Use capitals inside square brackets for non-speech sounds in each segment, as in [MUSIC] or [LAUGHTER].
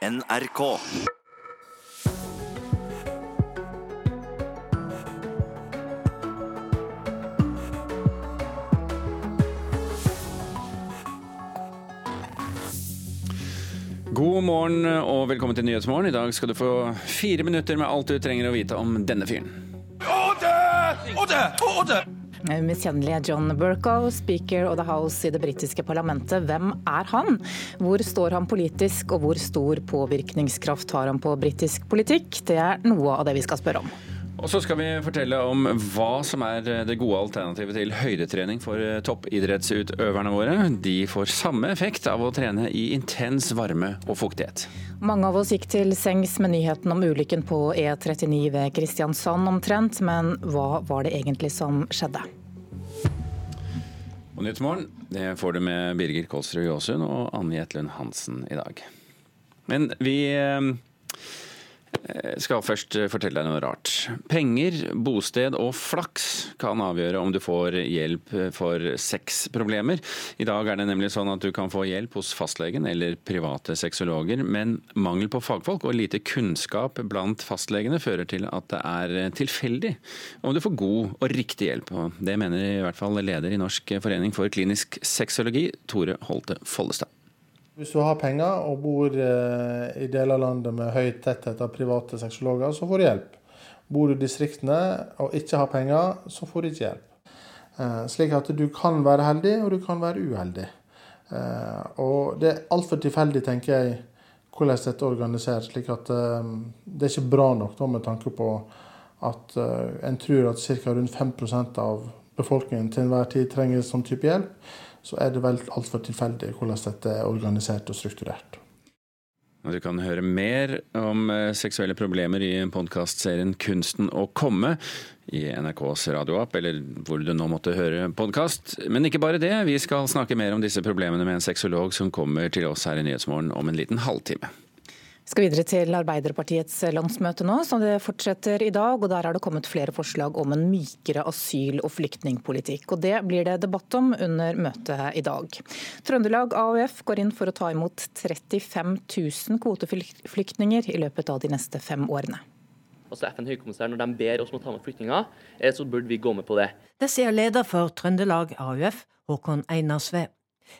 NRK. God morgen og velkommen til Nyhetsmorgen. I dag skal du få fire minutter med alt du trenger å vite om denne fyren. Miskjennelige John Burkow, speaker of the House i det britiske parlamentet. Hvem er han? Hvor står han politisk, og hvor stor påvirkningskraft har han på britisk politikk? Det er noe av det vi skal spørre om. Og så skal vi fortelle om hva som er det gode alternativet til høydetrening for toppidrettsutøverne våre. De får samme effekt av å trene i intens varme og fuktighet. Mange av oss gikk til sengs med nyheten om ulykken på E39 ved Kristiansand omtrent, men hva var det egentlig som skjedde? Og Nyhetsmorgen det får du med Birger Kolsrud Jåsund og Anne Jetlund Hansen i dag. Men vi eh, skal først fortelle deg noe rart. Penger, bosted og flaks kan avgjøre om du får hjelp for sexproblemer. I dag er det nemlig sånn at du kan få hjelp hos fastlegen eller private sexologer, men mangel på fagfolk og lite kunnskap blant fastlegene fører til at det er tilfeldig om du får god og riktig hjelp. Og det mener i hvert fall leder i Norsk forening for klinisk sexologi, Tore Holte Follestad. Hvis du har penger og bor eh, i deler av landet med høy tetthet av private sexologer, så får du hjelp. Bor du i distriktene og ikke har penger, så får du ikke hjelp. Eh, slik at du kan være heldig, og du kan være uheldig. Eh, og det er altfor tilfeldig, tenker jeg, hvordan dette er organisert. slik at det er ikke bra nok da, med tanke på at en tror at ca. rundt 5% av befolkningen til enhver tid trenger sånn type hjelp så er det vel altfor tilfeldig hvordan dette er organisert og strukturert. Du kan høre mer om eh, seksuelle problemer i podkastserien Kunsten å komme i NRKs radioapp, eller hvor du nå måtte høre podkast. Men ikke bare det, vi skal snakke mer om disse problemene med en sexolog som kommer til oss her i Nyhetsmorgen om en liten halvtime. Skal videre til Arbeiderpartiets landsmøte nå, som det fortsetter i dag. og Der er det kommet flere forslag om en mykere asyl- og flyktningpolitikk. og Det blir det debatt om under møtet i dag. Trøndelag AUF går inn for å ta imot 35 000 kvoteflyktninger i løpet av de neste fem årene. Altså FN høykommissær, Når de ber oss om å ta med flyktninger, eh, så burde vi gå med på det. Det sier leder for Trøndelag AUF, Håkon Einarsve.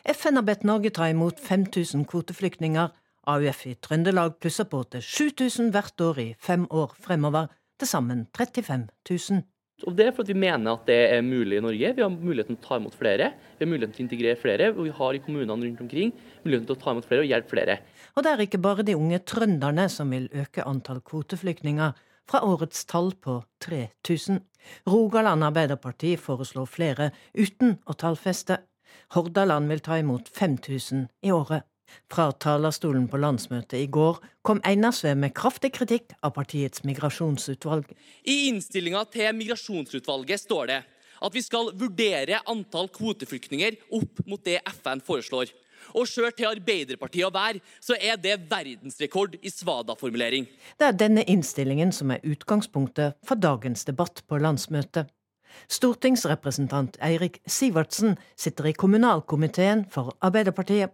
FN har bedt Norge ta imot 5000 kvoteflyktninger AUF i Trøndelag plusser på til 7000 hvert år i fem år fremover, til sammen 35 000. Og Det er fordi vi mener at det er mulig i Norge. Vi har muligheten til å ta imot flere. Vi har muligheten til å integrere flere. Og vi har i kommunene rundt omkring muligheten til å ta imot flere og hjelpe flere. Og det er ikke bare de unge trønderne som vil øke antall kvoteflyktninger fra årets tall på 3000. Rogaland Arbeiderparti foreslår flere uten å tallfeste. Hordaland vil ta imot 5000 i året. Fra talerstolen på landsmøtet i går kom Einarsve med kraftig kritikk av partiets migrasjonsutvalg. I innstillinga til migrasjonsutvalget står det at vi skal vurdere antall kvoteflyktninger opp mot det FN foreslår. Og sjøl til Arbeiderpartiet å være, så er det verdensrekord i svada-formulering. Det er denne innstillingen som er utgangspunktet for dagens debatt på landsmøtet. Stortingsrepresentant Eirik Sivertsen sitter i kommunalkomiteen for Arbeiderpartiet.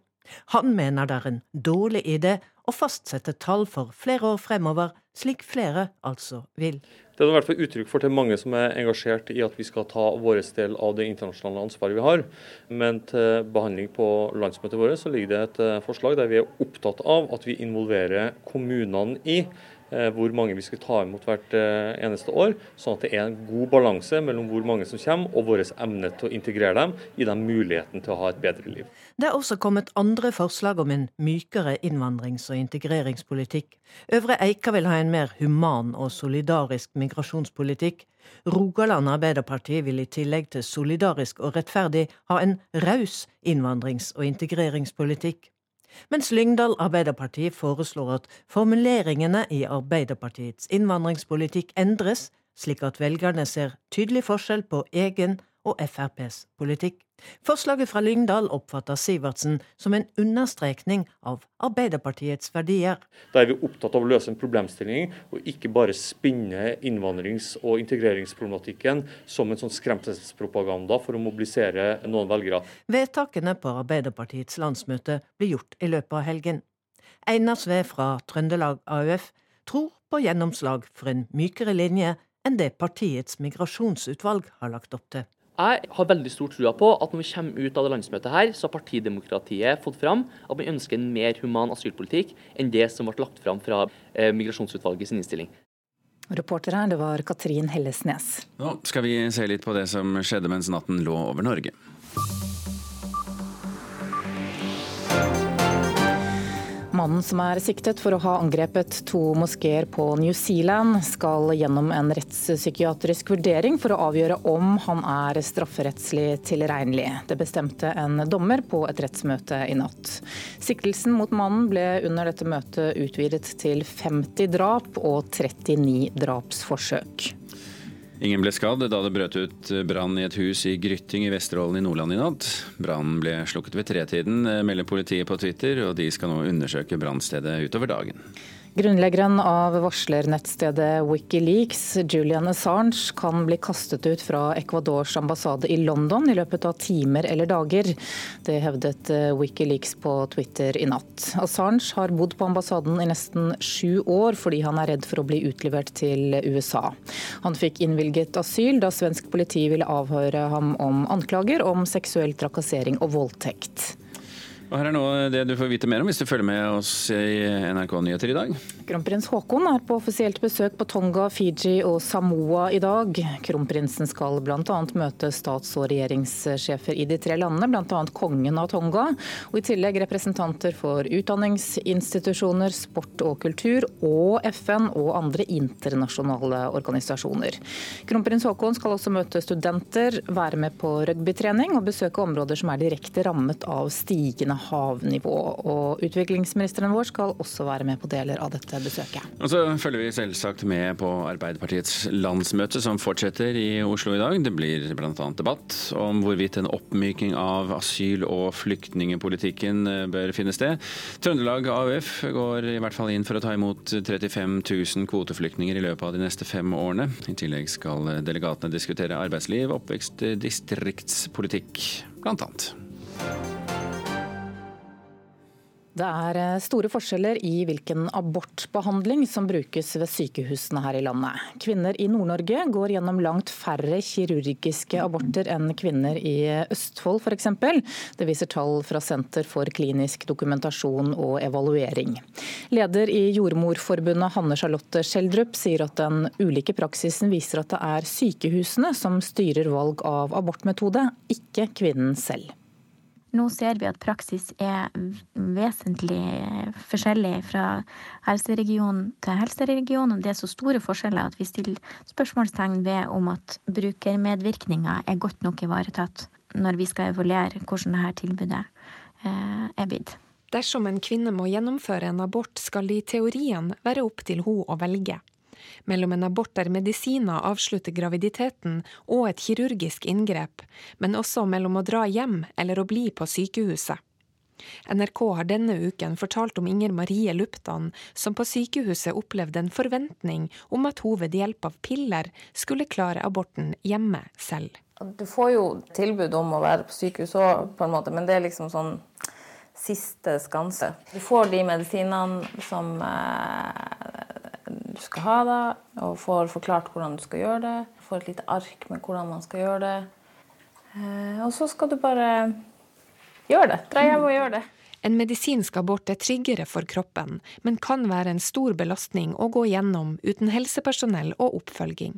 Han mener det er en dårlig idé å fastsette tall for flere år fremover, slik flere altså vil. Det er i hvert fall uttrykk for til mange som er engasjert i at vi skal ta vår del av det internasjonale ansvaret vi har. Men til behandling på landsmøtet vårt så ligger det et eh, forslag der vi er opptatt av at vi involverer kommunene i hvor mange vi skal ta imot hvert eh, eneste år, sånn at det er en god balanse mellom hvor mange som kommer og vår evne til å integrere dem, gi dem muligheten til å ha et bedre liv. Det er også kommet andre forslag om en mykere innvandrings- og integreringspolitikk. Øvre Eika vil ha en mer human og solidarisk migrasjonspolitikk. Rogaland Arbeiderparti vil i tillegg til solidarisk og rettferdig ha en raus innvandrings- og integreringspolitikk mens Lyngdal Arbeiderparti foreslår at formuleringene i Arbeiderpartiets innvandringspolitikk endres, slik at velgerne ser tydelig forskjell på egen og FrPs politikk. Forslaget fra Lyngdal oppfatter Sivertsen som en understrekning av Arbeiderpartiets verdier. Da er vi opptatt av å løse en problemstilling, og ikke bare spinne innvandrings- og integreringsproblematikken som en sånn skremselspropaganda for å mobilisere noen velgere. Vedtakene på Arbeiderpartiets landsmøte blir gjort i løpet av helgen. Einar Sve fra Trøndelag AUF tror på gjennomslag for en mykere linje enn det partiets migrasjonsutvalg har lagt opp til. Jeg har veldig stor trua på at når vi kommer ut av det landsmøtet her, så har partidemokratiet fått fram at vi ønsker en mer human asylpolitikk enn det som ble lagt fram fra eh, migrasjonsutvalget sin innstilling. Reporter her, det var Katrin Hellesnes. Nå skal vi se litt på det som skjedde mens natten lå over Norge. Mannen som er siktet for å ha angrepet to moskeer på New Zealand, skal gjennom en rettspsykiatrisk vurdering for å avgjøre om han er strafferettslig tilregnelig. Det bestemte en dommer på et rettsmøte i natt. Siktelsen mot mannen ble under dette møtet utvidet til 50 drap og 39 drapsforsøk. Ingen ble skadd da det brøt ut brann i et hus i Grytting i Vesterålen i Nordland i natt. Brannen ble slukket ved tretiden, melder politiet på Twitter, og de skal nå undersøke brannstedet utover dagen. Grunnleggeren av varslernettstedet Wikileaks, Julian Assange, kan bli kastet ut fra Ecuadors ambassade i London i løpet av timer eller dager. Det hevdet eh, Wikileaks på Twitter i natt. Assange har bodd på ambassaden i nesten sju år fordi han er redd for å bli utlevert til USA. Han fikk innvilget asyl da svensk politi ville avhøre ham om anklager om seksuell trakassering og voldtekt. Og her er nå det du får vite mer om hvis du følger med oss i NRK Nyheter i dag. Kronprins Haakon er på offisielt besøk på Tonga, Fiji og Samoa i dag. Kronprinsen skal bl.a. møte stats- og regjeringssjefer i de tre landene, bl.a. kongen av Tonga. Og i tillegg representanter for utdanningsinstitusjoner, sport og kultur, og FN og andre internasjonale organisasjoner. Kronprins Haakon skal også møte studenter, være med på rugbytrening og besøke områder som er direkte rammet av stigende havnivå. Og utviklingsministeren vår skal også være med på deler av dette besøket. Og så følger vi selvsagt med på Arbeiderpartiets landsmøte som fortsetter i Oslo i dag. Det blir bl.a. debatt om hvorvidt en oppmyking av asyl- og flyktningepolitikken eh, bør finne sted. Trøndelag AUF går i hvert fall inn for å ta imot 35 000 kvoteflyktninger i løpet av de neste fem årene. I tillegg skal delegatene diskutere arbeidsliv, oppvekst, distriktspolitikk blant annet. Det er eh, store forskjeller i hvilken abortbehandling som brukes ved sykehusene her i landet. Kvinner i Nord-Norge går gjennom langt færre kirurgiske aborter enn kvinner i Østfold f.eks. Det viser tall fra Senter for klinisk dokumentasjon og evaluering. Leder i Jordmorforbundet Hanne Charlotte Schjelderup sier at den ulike praksisen viser at det er sykehusene som styrer valg av abortmetode, ikke kvinnen selv. Nå ser vi at praksis er vesentlig forskjellig fra helseregion til helseregion. Det er så store forskjeller at vi stiller spørsmålstegn ved om at brukermedvirkninga er godt nok ivaretatt når vi skal evaluere hvordan dette tilbudet eh, er blitt. Dersom en kvinne må gjennomføre en abort, skal det i teorien være opp til hun å velge mellom en abort der medisiner avslutter graviditeten og et kirurgisk inngrep, men også mellom å dra hjem eller å bli på sykehuset. NRK har denne uken fortalt om Inger Marie Luptan, som på sykehuset opplevde en forventning om at hun ved hjelp av piller skulle klare aborten hjemme selv. Du får jo tilbud om å være på sykehus òg, på en måte, men det er liksom sånn siste skanse. Du får de medisinene som eh, du skal ha det, og får forklart hvordan du skal gjøre det. Får et lite ark med hvordan man skal gjøre det. Eh, og så skal du bare gjøre det. Dra hjem og gjøre det. En medisinsk abort er tryggere for kroppen, men kan være en stor belastning å gå gjennom uten helsepersonell og oppfølging.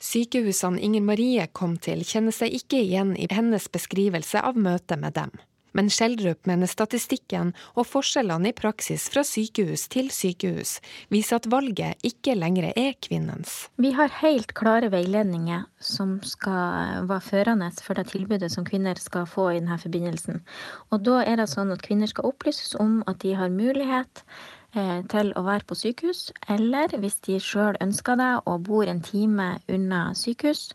Sykehusene Inger Marie kom til, kjenner seg ikke igjen i hennes beskrivelse av møtet med dem. Men Skjeldrup mener statistikken og forskjellene i praksis fra sykehus til sykehus viser at valget ikke lenger er kvinnens. Vi har helt klare veiledninger som skal være førende for det tilbudet som kvinner skal få i denne forbindelsen. Og da er det sånn at kvinner skal opplyses om at de har mulighet eh, til å være på sykehus, eller hvis de sjøl ønsker det og bor en time unna sykehus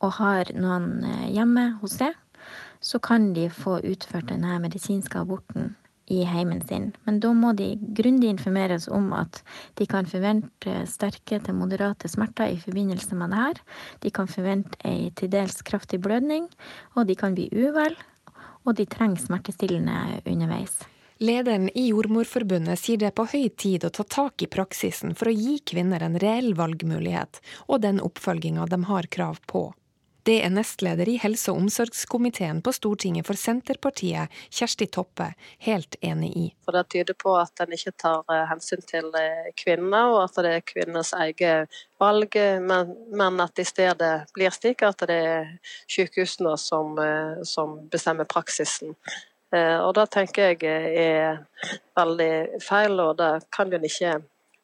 og har noen eh, hjemme hos seg, så kan de få utført denne medisinske aborten i heimen sin. Men da må de grundig informeres om at de kan forvente sterke til moderate smerter i forbindelse med det her. De kan forvente ei til dels kraftig blødning, og de kan bli uvel, og de trenger smertestillende underveis. Lederen i Jordmorforbundet sier det er på høy tid å ta tak i praksisen for å gi kvinner en reell valgmulighet, og den oppfølginga de har krav på. Det er nestleder i helse- og omsorgskomiteen på Stortinget for Senterpartiet, Kjersti Toppe, helt enig i. For Det tyder på at en ikke tar eh, hensyn til eh, kvinner, og at det er kvinners eget valg, men, men, at i stedet blir slik at det er sykehusene som, eh, som bestemmer praksisen. Og Det tenker jeg er veldig feil, og det kan en ikke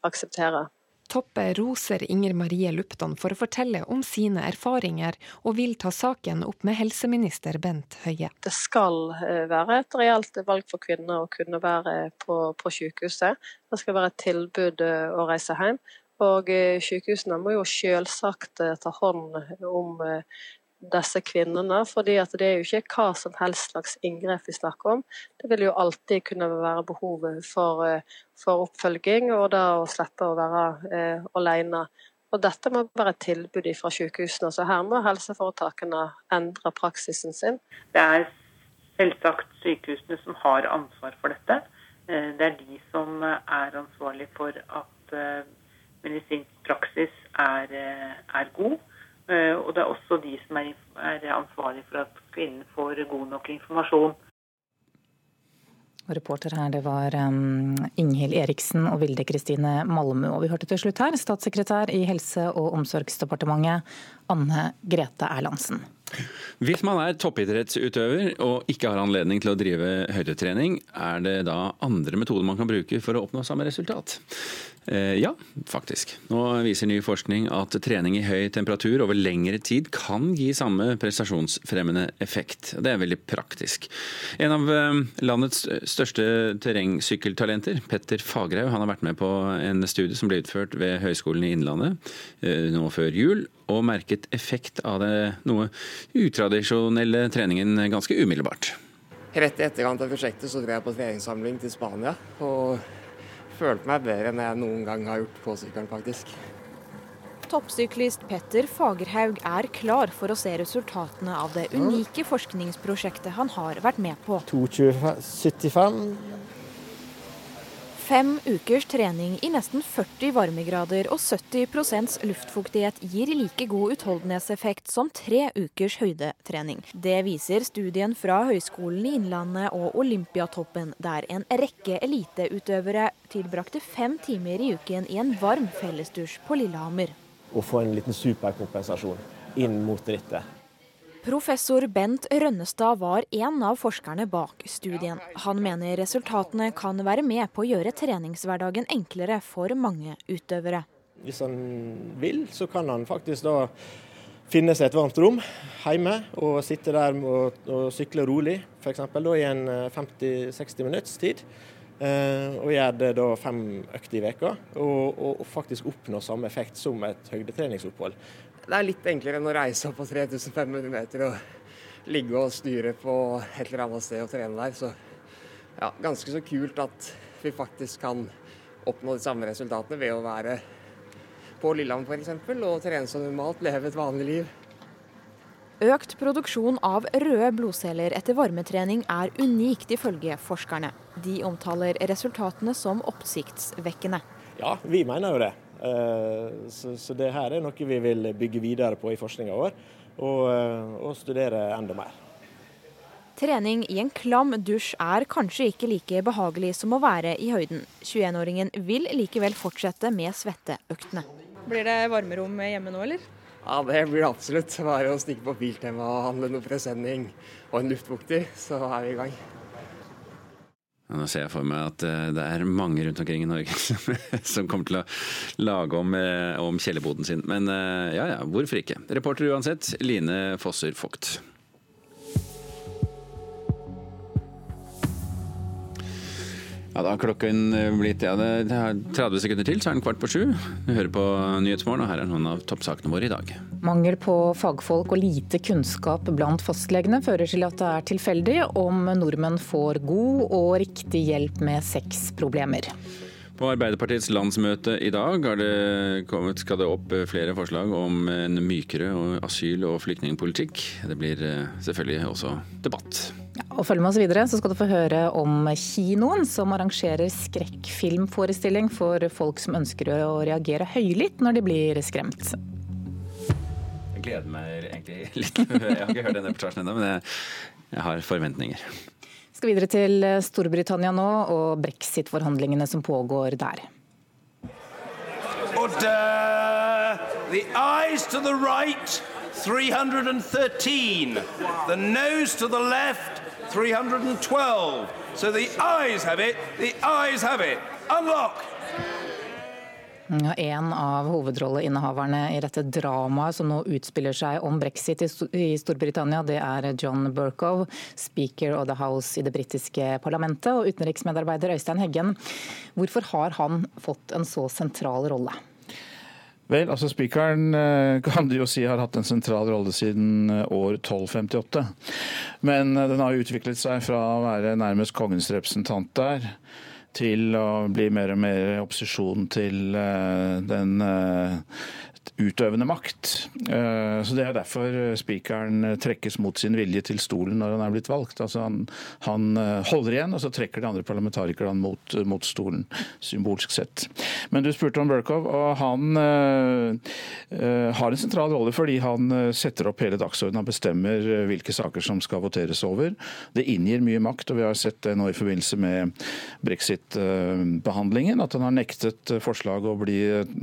akseptere. Toppe roser Inger Marie Lupton for å fortelle om sine erfaringer, og vil ta saken opp med helseminister Bent Høie. Det skal eh, være et reelt valg for kvinner å kunne være på, på sykehuset. Det skal være et tilbud eh, å reise hjem. Og sykehusene må jo selvsagt ta hånd om disse kvinnene. fordi at det er jo ikke hva som helst slags inngrep vi snakker om. Det vil jo alltid kunne være behovet for, eh, for oppfølging, og da å slippe å være eh, alene. Og dette må være et tilbud fra sykehusene, så her må helseforetakene endre praksisen sin. Det er selvsagt sykehusene som har ansvar for dette. Eh, det er de som er ansvarlig for at eh, medisinsk praksis er, er god. Eh, og det er også de som er, er ansvarlig for at kvinnen får god nok informasjon. Reporter her, det var um, Inghild Eriksen og Vilde Kristine Malmø. Og vi hørte til slutt her statssekretær i Helse- og omsorgsdepartementet, Anne Grete Erlandsen. Hvis man er toppidrettsutøver og ikke har anledning til å drive høydetrening, er det da andre metoder man kan bruke for å oppnå samme resultat? Eh, ja, faktisk. Nå viser ny forskning at trening i høy temperatur over lengre tid kan gi samme prestasjonsfremmende effekt. Det er veldig praktisk. En av eh, landets største terrengsykkeltalenter, Petter Fagerhaug, har vært med på en studie som ble utført ved Høgskolen i Innlandet eh, nå før jul, og merket effekt av det noe utradisjonelle treningen ganske umiddelbart. Rett i etterkant av prosjektet så dro jeg på treningssamling til Spania. og følte meg bedre enn jeg noen gang har gjort på sykkelen, faktisk. Toppsyklist Petter Fagerhaug er klar for å se resultatene av det unike forskningsprosjektet han har vært med på. 2,75 Fem ukers trening i nesten 40 varmegrader og 70% luftfuktighet gir like god utholdenhetseffekt som tre ukers høydetrening. Det viser studien fra Høgskolen i Innlandet og Olympiatoppen, der en rekke eliteutøvere tilbrakte fem timer i uken i en varm fellesdusj på Lillehammer. Å få en liten superkompensasjon inn mot rittet. Professor Bent Rønnestad var en av forskerne bak studien. Han mener resultatene kan være med på å gjøre treningshverdagen enklere for mange utøvere. Hvis han vil, så kan han faktisk da finne seg et varmt rom hjemme og sitte der og, og sykle rolig, f.eks. i en 50-60 eh, minutts tid. Eh, og gjøre det da fem økter i veka, og, og, faktisk oppnå samme effekt som et høydetreningsopphold det er litt enklere enn å reise opp på 3500 meter og ligge og styre på et eller annet sted og trene der. Så ja, ganske så kult at vi faktisk kan oppnå de samme resultatene ved å være på Lillehammer f.eks. og trene som normalt, leve et vanlig liv. Økt produksjon av røde blodceller etter varmetrening er unikt ifølge forskerne. De omtaler resultatene som oppsiktsvekkende. Ja, vi mener jo det. Eh, så, så det her er noe vi vil bygge videre på i forskninga vår, og, eh, og studere enda mer. Trening i en klam dusj er kanskje ikke like behagelig som å være i høyden. 21-åringen vil likevel fortsette med svetteøktene. Blir det varmerom hjemme nå, eller? Ja, det blir det absolutt. Bare å stikke på Biltema og handle noe presenning og en luftvukter, så er vi i gang. Nå ser jeg for meg at eh, det er mange rundt omkring i Norge [LAUGHS] som kommer til å lage om, eh, om kjellerboden sin. Men eh, ja ja, hvorfor ikke. Reporter uansett, Line Fosser Vogt. Ja, Da har klokken blitt ja, det er 30 sekunder til, så er den kvart på sju. Vi hører på Nyhetsmorgen, og her er noen av toppsakene våre i dag. Mangel på fagfolk og lite kunnskap blant fastlegene fører til at det er tilfeldig om nordmenn får god og riktig hjelp med sexproblemer. På Arbeiderpartiets landsmøte i dag det kommet, skal det opp flere forslag om en mykere asyl- og flyktningpolitikk. Det blir eh, selvfølgelig også debatt. Og følg med oss videre, så skal du få høre om kinoen som arrangerer skrekkfilmforestilling for folk som ønsker å reagere høylytt når de blir skremt. Jeg gleder meg egentlig litt. [LAUGHS] Jeg har ikke hørt den reportasjen ennå, men jeg, jeg har forventninger. Skal videre til Storbritannia nå og brexit-forhandlingene som pågår der. Order! The eyes to the right, 313. The nose to the left, 312. So the eyes have it, the eyes have it. Unlock! En av hovedrolleinnehaverne i dette dramaet som nå utspiller seg om brexit i Storbritannia, det er John Burkow, speaker of the House i det britiske parlamentet, og utenriksmedarbeider Øystein Heggen. Hvorfor har han fått en så sentral rolle? Vel, altså Spikeren eh, kan du jo si har hatt en sentral rolle siden eh, år 1258. Men eh, den har utviklet seg fra å være nærmest kongens representant der, til å bli mer og mer opposisjon til den utøvende makt. Eh, så Det er derfor spikeren trekkes mot sin vilje til stolen når han er blitt valgt. Altså han, han eh, holder igjen, og så trekker de andre parlamentarikerne mot, mot, stolen, symbolsk sett. Men du spurte om Burkov, og han uh, har en sentral rolle fordi han setter opp hele dagsordenen. Han bestemmer hvilke saker som skal voteres over. Det inngir mye makt, og vi har sett det nå i forbindelse med brexit-behandlingen, at han har nektet forslaget å bli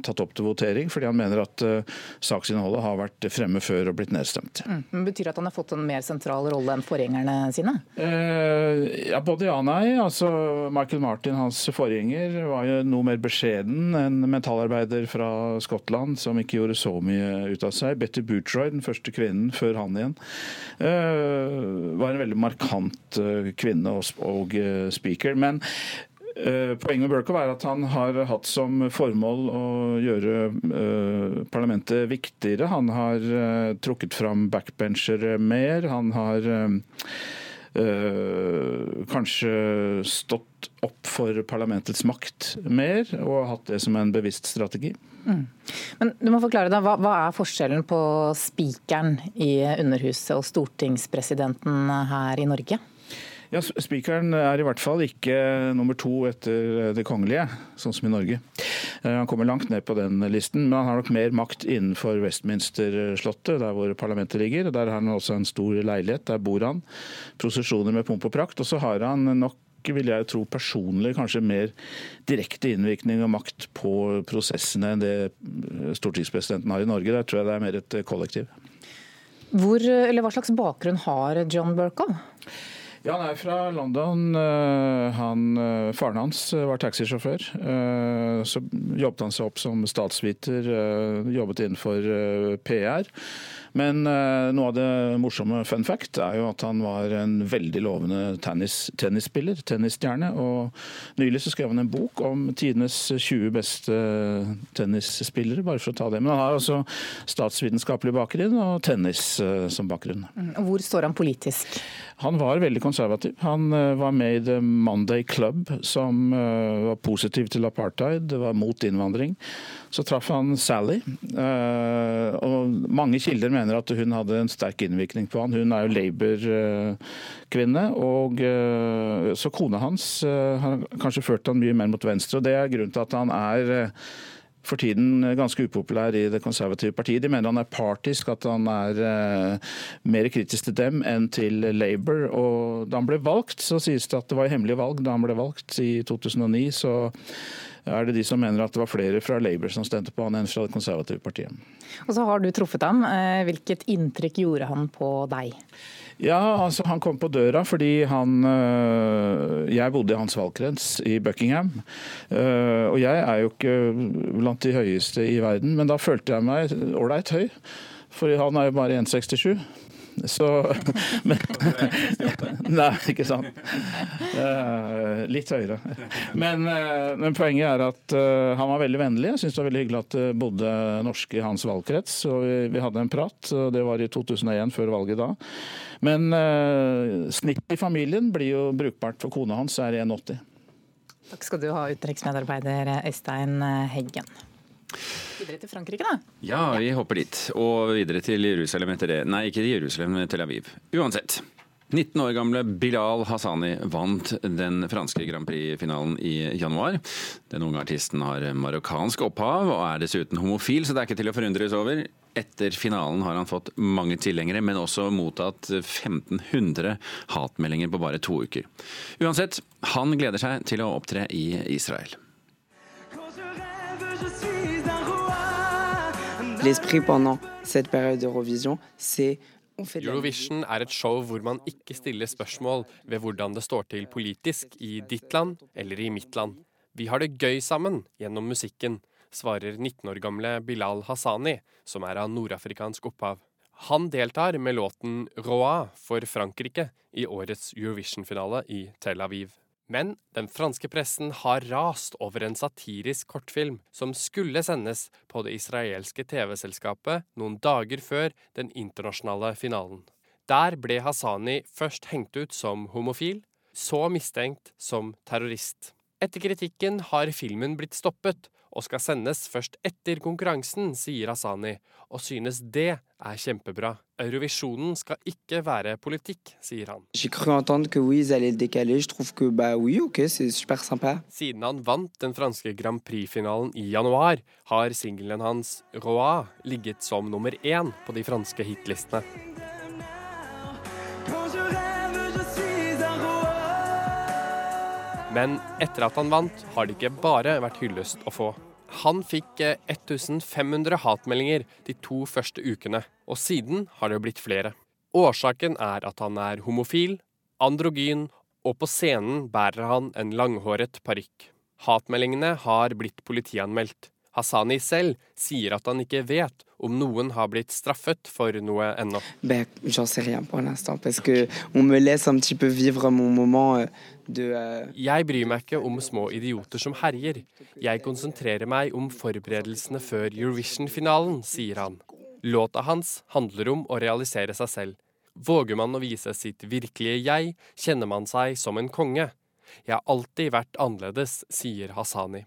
tatt opp til votering fordi han mener at at uh, saksinnholdet har vært fremme før og blitt nedstemt. Mm. Men betyr det at han har fått en mer sentral rolle enn forgjengerne sine? Uh, ja, Både ja og nei. Altså, Michael Martin, hans forgjenger, var jo noe mer beskjeden. En mentalarbeider fra Skottland som ikke gjorde så mye ut av seg. Betty Bootroy, den første kvinnen før han igjen, uh, var en veldig markant kvinne og, og speaker. Men Eh, poenget med Berkow er at han har hatt som formål å gjøre eh, parlamentet viktigere. Han har eh, trukket fram backbenchere mer. Han har kanskje stått opp for parlamentets makt mer, og hatt det som en bevisst strategi. Mm. Men du må forklare deg, hva, hva er forskjellen på spikeren i Underhuset og stortingspresidenten her i Norge? Ja, Spikeren er i hvert fall ikke nummer to etter det kongelige, sånn som i Norge. Eh, han kommer langt ned på den listen, men han har nok mer makt innenfor Westminster-slottet, der hvor parlamentet ligger. Der har han også en stor leilighet, der bor han. Prosesjoner med pomp og prakt. Og så har han nok vil jeg tro personlig kanskje mer direkte innvirkning og makt på prosessene enn det stortingspresidenten har i Norge. Der tror jeg det er mer et kollektiv. Hvor, hva slags bakgrunn har John Burkow? Ja, Han er fra London. Eh, han, eh, faren hans eh, var taxisjåfør. Så jobbet han seg opp som statsviter, jobbet innenfor PR. Men noe av det morsomme fun fact er jo at han var en veldig lovende tennis, tennisspiller, tennisstjerne. Og nylig så skrev han en bok om tidenes 20 beste tennisspillere, bare for å ta det. Men han har altså statsvitenskapelig bakgrunn og tennis som bakgrunn. Mm, hvor står han politisk? Han var veldig konservativ. Han uh, var med i The Monday Club, som var positiv til apartheid, det var mot innvandring. Så traff han Sally, og mange kilder mener at hun hadde en sterk innvirkning på han. Hun er jo Labour-kvinne, og eh, så kona hans eh, har kanskje ført han mye mer mot venstre. og Det er grunnen til at han er eh, for tiden ganske upopulær i det konservative partiet. De mener han er partisk, at han er eh, mer kritisk til dem enn til Labour. Og da han ble valgt, så sies det at det var hemmelig valg da han ble valgt i 2009. så er det de som mener at det var flere fra Labour som stemte på han enn fra det konservative partiet. Og så har du truffet ham. Eh, hvilket inntrykk gjorde han på deg? Ja, altså Han kom på døra fordi han øh, Jeg bodde i hans valgkrets i Buckingham. Øh, og jeg er jo ikke blant de høyeste i verden, men da følte jeg meg ålreit høy. For han er jo bare 1,67. Så [LAUGHS] men, [LAUGHS] Nei, ikke sant. Uh, litt høyere. Men, uh, men, poenget er at uh, han var veldig vennlig. Jeg syns det var veldig hyggelig at det bodde norske i hans valgkrets. Og vi, vi, hadde en prat, og det var i 2001, før valget da. Men snittet i familien blir jo brukbart, for kona hans er 1,80. Takk skal du ha, utenriksmedarbeider Øystein Heggen. Videre til Frankrike, da? Ja, vi hopper dit. Og videre til Jerusalem etter det. Nei, ikke Jerusalem, men Tel Aviv. Uansett. 19 år gamle Bilal Hassani vant den franske Grand Prix-finalen i januar. Den unge artisten har marokkansk opphav og er dessuten homofil, så det er ikke til å forundres over. Etter finalen har han fått mange tilhengere, men også mottatt 1500 hatmeldinger på bare to uker. Uansett, han gleder seg til å opptre i Israel. L'esprit pendant cette période d'Eurovision, c'est Eurovision er et show hvor man ikke stiller spørsmål ved hvordan det står til politisk i ditt land eller i mitt land. Vi har det gøy sammen gjennom musikken, svarer 19 år gamle Bilal Hassani, som er av nordafrikansk opphav. Han deltar med låten 'Roa' for Frankrike i årets Eurovision-finale i Tel Aviv. Men den franske pressen har rast over en satirisk kortfilm som skulle sendes på det israelske TV-selskapet noen dager før den internasjonale finalen. Der ble Hassani først hengt ut som homofil, så mistenkt som terrorist. Etter kritikken har filmen blitt stoppet, og skal sendes først etter konkurransen, sier Hassani, og synes det er kjempebra. Eurovisjonen skal ikke være politikk, sier han. Siden han vant den franske Grand Prix-finalen i januar, har singelen hans Roi ligget som nummer én på de franske hitlistene. Men etter at han vant, har det ikke bare vært hyllest å få. Han fikk 1500 hatmeldinger de to første ukene, og siden har det blitt flere. Årsaken er at han er homofil, androgyn, og på scenen bærer han en langhåret parykk. Hatmeldingene har blitt politianmeldt. Hassani selv sier at han ikke vet om noen har blitt straffet for noe ennå. Ben, j'en sais rien pour l'instant, parce que on me laisse un petit peu vivre mon moment euh, de euh... Jeg bryr meg ikke om små idioter som herjer. Jeg konsentrerer meg om forberedelsene før Eurovision-finalen, sier han. Låta hans handler om å realisere seg selv. Våger man å vise sitt virkelige jeg, kjenner man seg som en konge. Jeg har alltid vært annerledes, sier Hassani.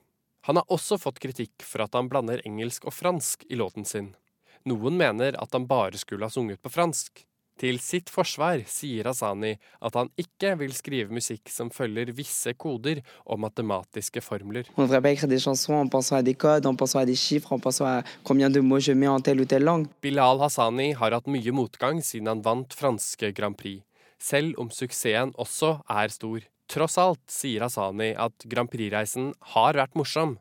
Han har også fått kritikk for at han blander engelsk og fransk i låten sin. Noen mener at han bare skulle ha sunget på fransk. Til sitt forsvar sier Hassani at han ikke vil skrive musikk som følger visse koder og matematiske formler. Bilal Hassani har hatt mye motgang siden han vant franske Grand Prix, selv om suksessen også er stor. Tross alt sier Hassani at Grand Prix-reisen har vært morsom.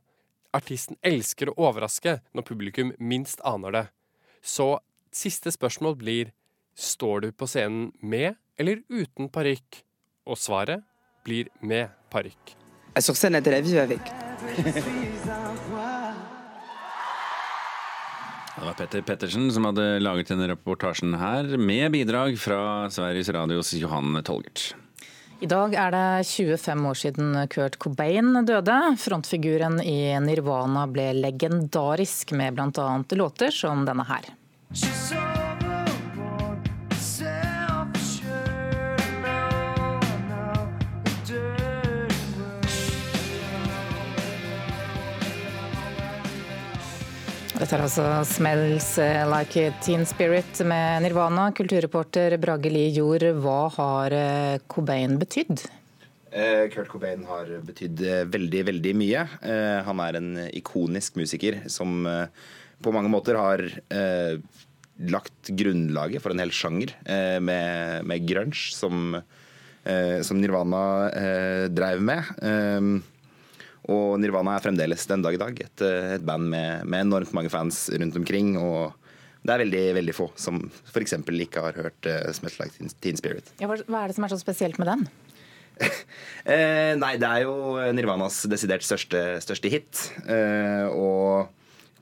Artisten elsker å overraske når publikum minst aner det. Så siste spørsmål blir står du på scenen med eller uten parykk? Og svaret blir med parykk. Sur scène à Tel Aviv avec. Det var Petter Pettersen som hadde laget denne reportasjen her, med bidrag fra Sveriges Radios Johan Tolgert. I dag er det 25 år siden Kurt Cobain døde. Frontfiguren i Nirvana ble legendarisk med bl.a. låter som denne her. Dette er altså 'Smells Like Teen Spirit' med Nirvana. Kulturreporter Brage Li Jord, hva har Cobain betydd? Kurt Cobain har betydd veldig, veldig mye. Han er en ikonisk musiker som på mange måter har lagt grunnlaget for en hel sjanger med, med grunge, som, som Nirvana drev med. Og Nirvana er fremdeles den dag i dag et, et band med, med, enormt mange fans rundt omkring. og det er veldig veldig få som f.eks. ikke har hørt uh, 'Smells Like Teen Spirit'. Ja, hva er det som er så spesielt med den? [LAUGHS] eh, nei, det er jo Nirvanas desidert største, største hit. Eh, og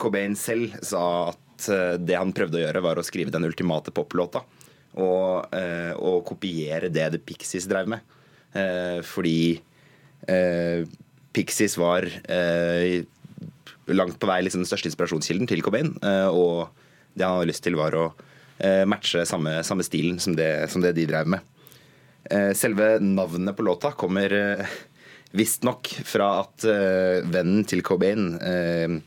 Cobain selv sa at eh, det han prøvde å gjøre, var å skrive den ultimate poplåta. Og, eh, og kopiere det The Pixies drev med. Eh, fordi Pixies var eh, langt på vei liksom den største inspirasjonskilden til Cobain. Eh, og det han hadde lyst til, var å eh, matche samme, samme stilen som det, som det, de drev med. Eh, selve navnet på låta kommer eh, visstnok fra at eh, vennen til Cobain, eh,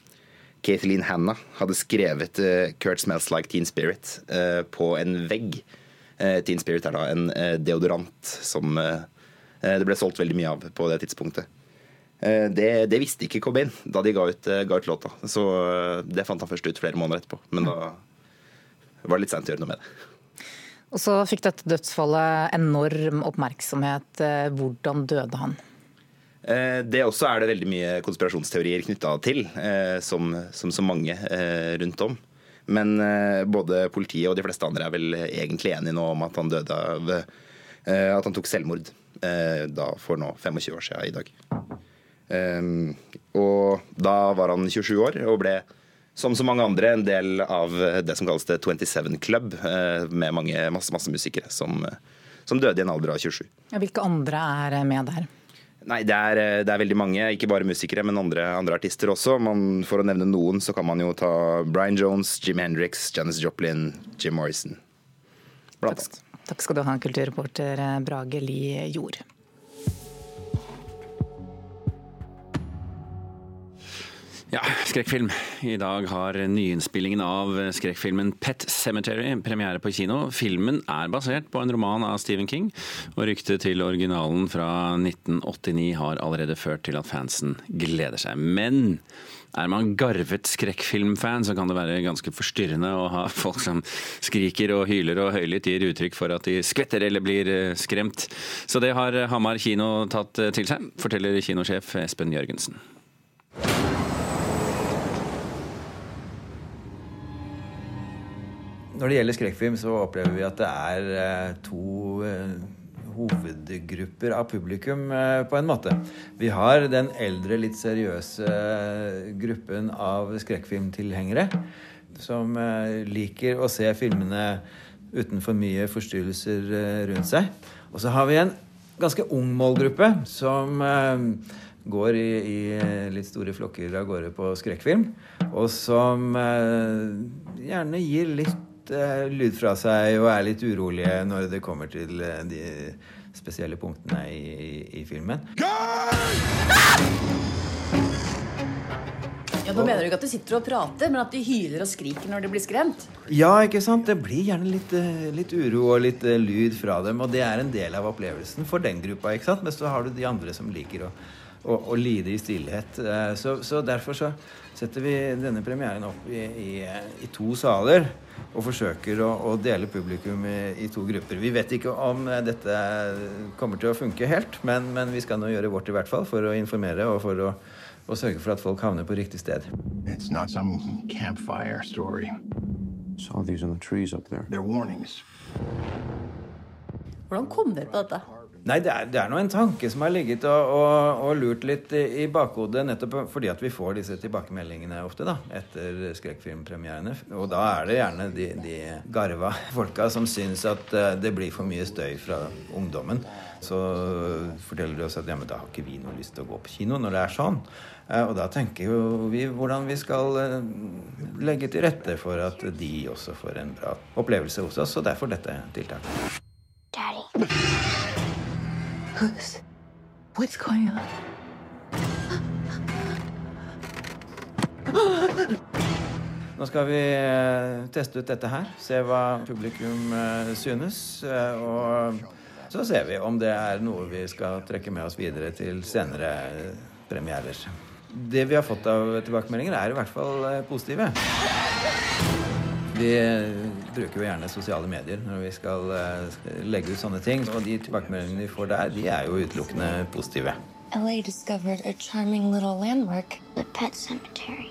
Kathleen Hanna, hadde skrevet 'Kurt Smells Like Teen Spirit' på en vegg Teen Spirit er da en deodorant som det ble solgt veldig mye av på det tidspunktet. Det, det, visste ikke Cobain da de ga ut, ga ut, låta, så det fant han først ut flere måneder etterpå. Men da var det litt seint å gjøre noe med det. Og så fikk dette dødsfallet enorm oppmerksomhet. Hvordan døde han? Eh, det også er det veldig mye konspirasjonsteorier knytta til, eh, som, som, så mange eh, rundt om. Men både politiet og de fleste andre er vel egentlig enige nå om at han døde av At han tok selvmord da for nå 25 år siden i dag. Og da var han 27 år og ble som så mange andre en del av det som kalles The 27 Club, med mange, masse, masse musikere som, som døde i en alder av 27. Hvilke andre er med der? Nei, det er, eh, det er, veldig mange. Ikke bare musikere, men andre, andre artister også. Man, for å nevne noen, så kan man jo ta Brian Jones, Jim Hendrix, Janis Joplin, Jim Morrison. Blant annet. Takk skal du ha, kulturreporter Brage Li Jord. Ja, skrekkfilm. I dag har nyinnspillingen av skrekkfilmen Pet Cemetery premiere på kino. Filmen er basert på en roman av Stephen King, og ryktet til originalen fra 1989 har allerede ført til at fansen gleder seg. Men er man garvet skrekkfilmfan, så kan det være ganske forstyrrende å ha folk som skriker og hyler og høylytt gir uttrykk for at de skvetter eller blir eh, skremt. Så det har Hamar kino tatt eh, til seg, forteller kinosjef Espen Jørgensen. Når det gjelder skrekkfilm, så opplever vi at det er eh, to eh, hovedgrupper av publikum, eh, på en måte. Vi har den eldre, litt seriøse gruppen av skrekkfilmtilhengere. Som liker å se filmene uten for mye forstyrrelser rundt seg. Og så har vi en ganske ung målgruppe som går i, i, litt store flokker av gårde på skrekkfilm. Og som gjerne gir litt uh, lyd fra seg og er litt urolige når det kommer til uh, de spesielle punktene i, i, i filmen. Ja, Nå mener du ikke at de sitter og prater, men at de hyler og skriker når de blir skremt? Ja, ikke sant? Det blir gjerne litt, eh, litt uro og litt lyd fra dem. Og det er en del av opplevelsen for den gruppa. ikke sant? Men så har du de andre som liker å, å, å lide i stillhet. Så, så derfor så setter vi denne premieren opp i, i, i to saler og forsøker å, å dele publikum i, i, to grupper. Vi vet ikke om dette kommer til å funke helt, men, men, vi skal nå gjøre vårt i hvert fall for å informere og for å, å sørge for at folk havner på riktig sted. It's not some campfire story. Saw these on the trees up there. They're warnings. Hvordan kom dere på dette? Nei, det er, det er nå en tanke som har ligget og, og, og lurt litt i, bakhodet, nettopp fordi at vi får disse tilbakemeldingene ofte da, etter skrekkfilmpremierene. Og da er det gjerne de, de garva folka som syns at uh, det blir for mye støy fra ungdommen. Så forteller de oss at ja, men da har ikke vi noe lyst til å gå på kino når det er sånn. Uh, og da tenker jo vi hvordan vi skal uh, legge til rette for at de også får en bra opplevelse hos oss, og derfor dette tiltaket. Daddy. Who's... What's going on? Nå skal vi eh, teste ut dette her, se hva publikum eh, synes. Eh, og så ser vi om det er noe vi skal trekke med oss videre til senere premierer. Det vi har fått av tilbakemeldinger, er i hvert fall positive. Vi bruker jo gjerne sosiale medier når vi skal uh, legge ut sånne ting. Og de tilbakemeldingene vi får der, de er jo utelukkende positive. LA discovered a charming little landmark, the pet cemetery.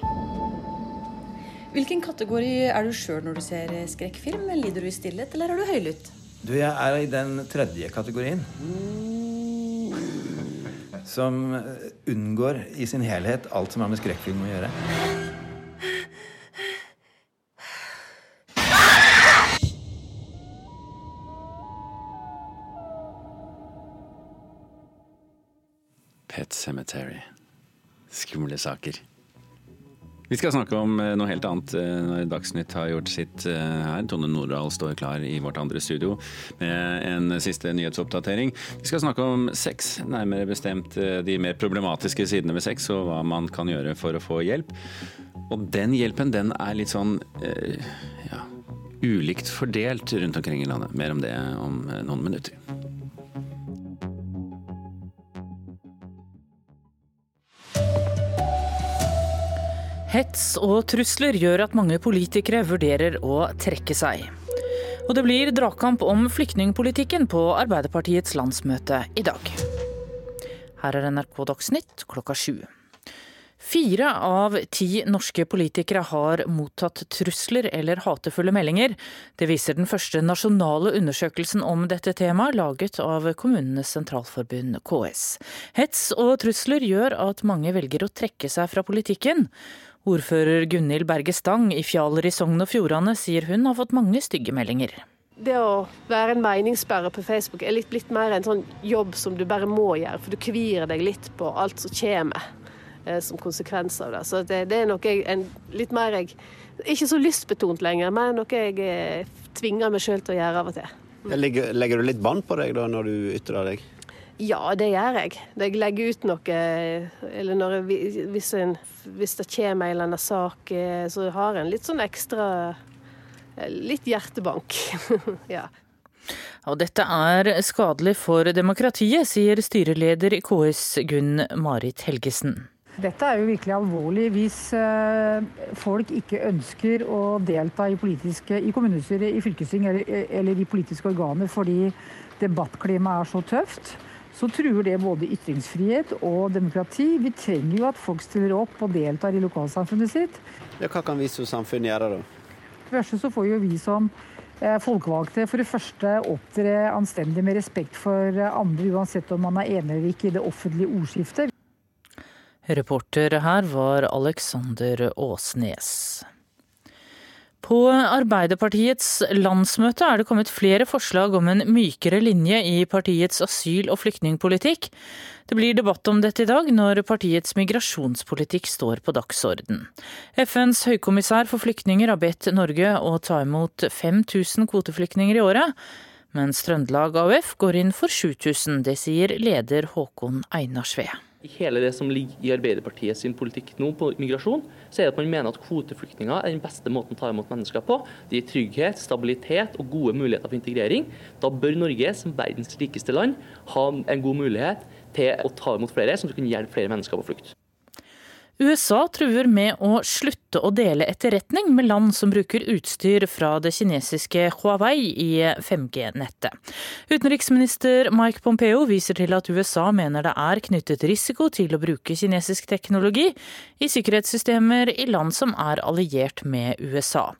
Hvilken kategori er du sjøl når du ser skrekkfilm? Lider du i stillhet, eller er du høylytt? Du, jeg er i den tredje kategorien. Som unngår i sin helhet alt som har med skrekkfilm å gjøre. Cemetery. Skumle saker. Vi skal snakke om eh, noe helt annet eh, når Dagsnytt har gjort sitt eh, her. Tone Nordahl står klar i vårt andre studio med en siste nyhetsoppdatering. Vi skal snakke om sex, nærmere bestemt de mer problematiske sidene ved sex og hva man kan gjøre for å få hjelp. Og den hjelpen, den er litt sånn ja, ulikt fordelt rundt omkring i landet. Mer om det om noen minutter. Hets og trusler gjør at mange politikere vurderer å trekke seg. Og det blir dragkamp om flyktningpolitikken på Arbeiderpartiets landsmøte i dag. Her er NRK Dagsnytt klokka sju. Fire av ti norske politikere har mottatt trusler eller hatefulle meldinger. Det viser den første nasjonale undersøkelsen om dette temaet, laget av Kommunenes Sentralforbund, KS. Hets og trusler gjør at mange velger å trekke seg fra politikken. Ordfører Gunhild Berge Stang i Fjaler i Sogn og Fjordane sier hun har fått mange stygge meldinger. Det å være en meningsbærer på Facebook er litt, blitt mer en sånn jobb som du bare må gjøre, for du kvier deg litt på alt som kommer eh, som konsekvens av det. Så det, det er noe jeg en, litt mer jeg Ikke så lystbetont lenger, men noe jeg eh, tvinger meg sjøl til å gjøre av og til. Legger, legger du litt bånd på deg da når du ytrer deg? Ja, det gjør jeg. Jeg legger ut noe Eller når jeg, hvis, en, hvis det kommer en eller annen sak, eh, så har en litt sånn ekstra eh, Litt hjertebank. [LAUGHS] ja. Og dette er skadelig for demokratiet, sier styreleder i KS Gunn Marit Helgesen. Dette er jo virkelig alvorlig hvis eh, folk ikke ønsker å delta i, i kommunestyret, i fylkesting eller, eller i politiske organer fordi debattklimaet er så tøft så truer det både ytringsfrihet og demokrati. Vi trenger jo at folk stiller opp og deltar i lokalsamfunnet sitt. Ja, hva kan vi som samfunn gjøre da? For det første så får jo vi som eh, folkevalgte for det første opptre anstendig med respekt for andre, uansett om man er enig eller ikke i det offentlige ordskiftet. Reporter her var Alexander Åsnes. På Arbeiderpartiets landsmøte er det kommet flere forslag om en mykere linje i partiets asyl- og flyktningpolitikk. Det blir debatt om dette i dag, når partiets migrasjonspolitikk står på dagsorden. FNs høykommissær for flyktninger har bedt Norge å ta imot 5000 kvoteflyktninger i året, mens Trøndelag AUF går inn for 7000. Det sier leder Håkon Einarsve i hele det som ligger i Arbeiderpartiet sin politikk nå på migrasjon, så er det at man mener at kvoteflyktninger er den beste måten å ta imot mennesker på. Det gir trygghet, stabilitet og gode muligheter for integrering. Da bør Norge som verdens rikeste land ha en god mulighet til å ta imot flere, som kan hjelpe flere mennesker på flukt. USA truer med å slutte å dele etterretning med land som bruker utstyr fra det kinesiske Huawei i 5G-nettet. Utenriksminister Mike Pompeo viser til at USA mener det er knyttet risiko til å bruke kinesisk teknologi i sikkerhetssystemer i land som er alliert med USA.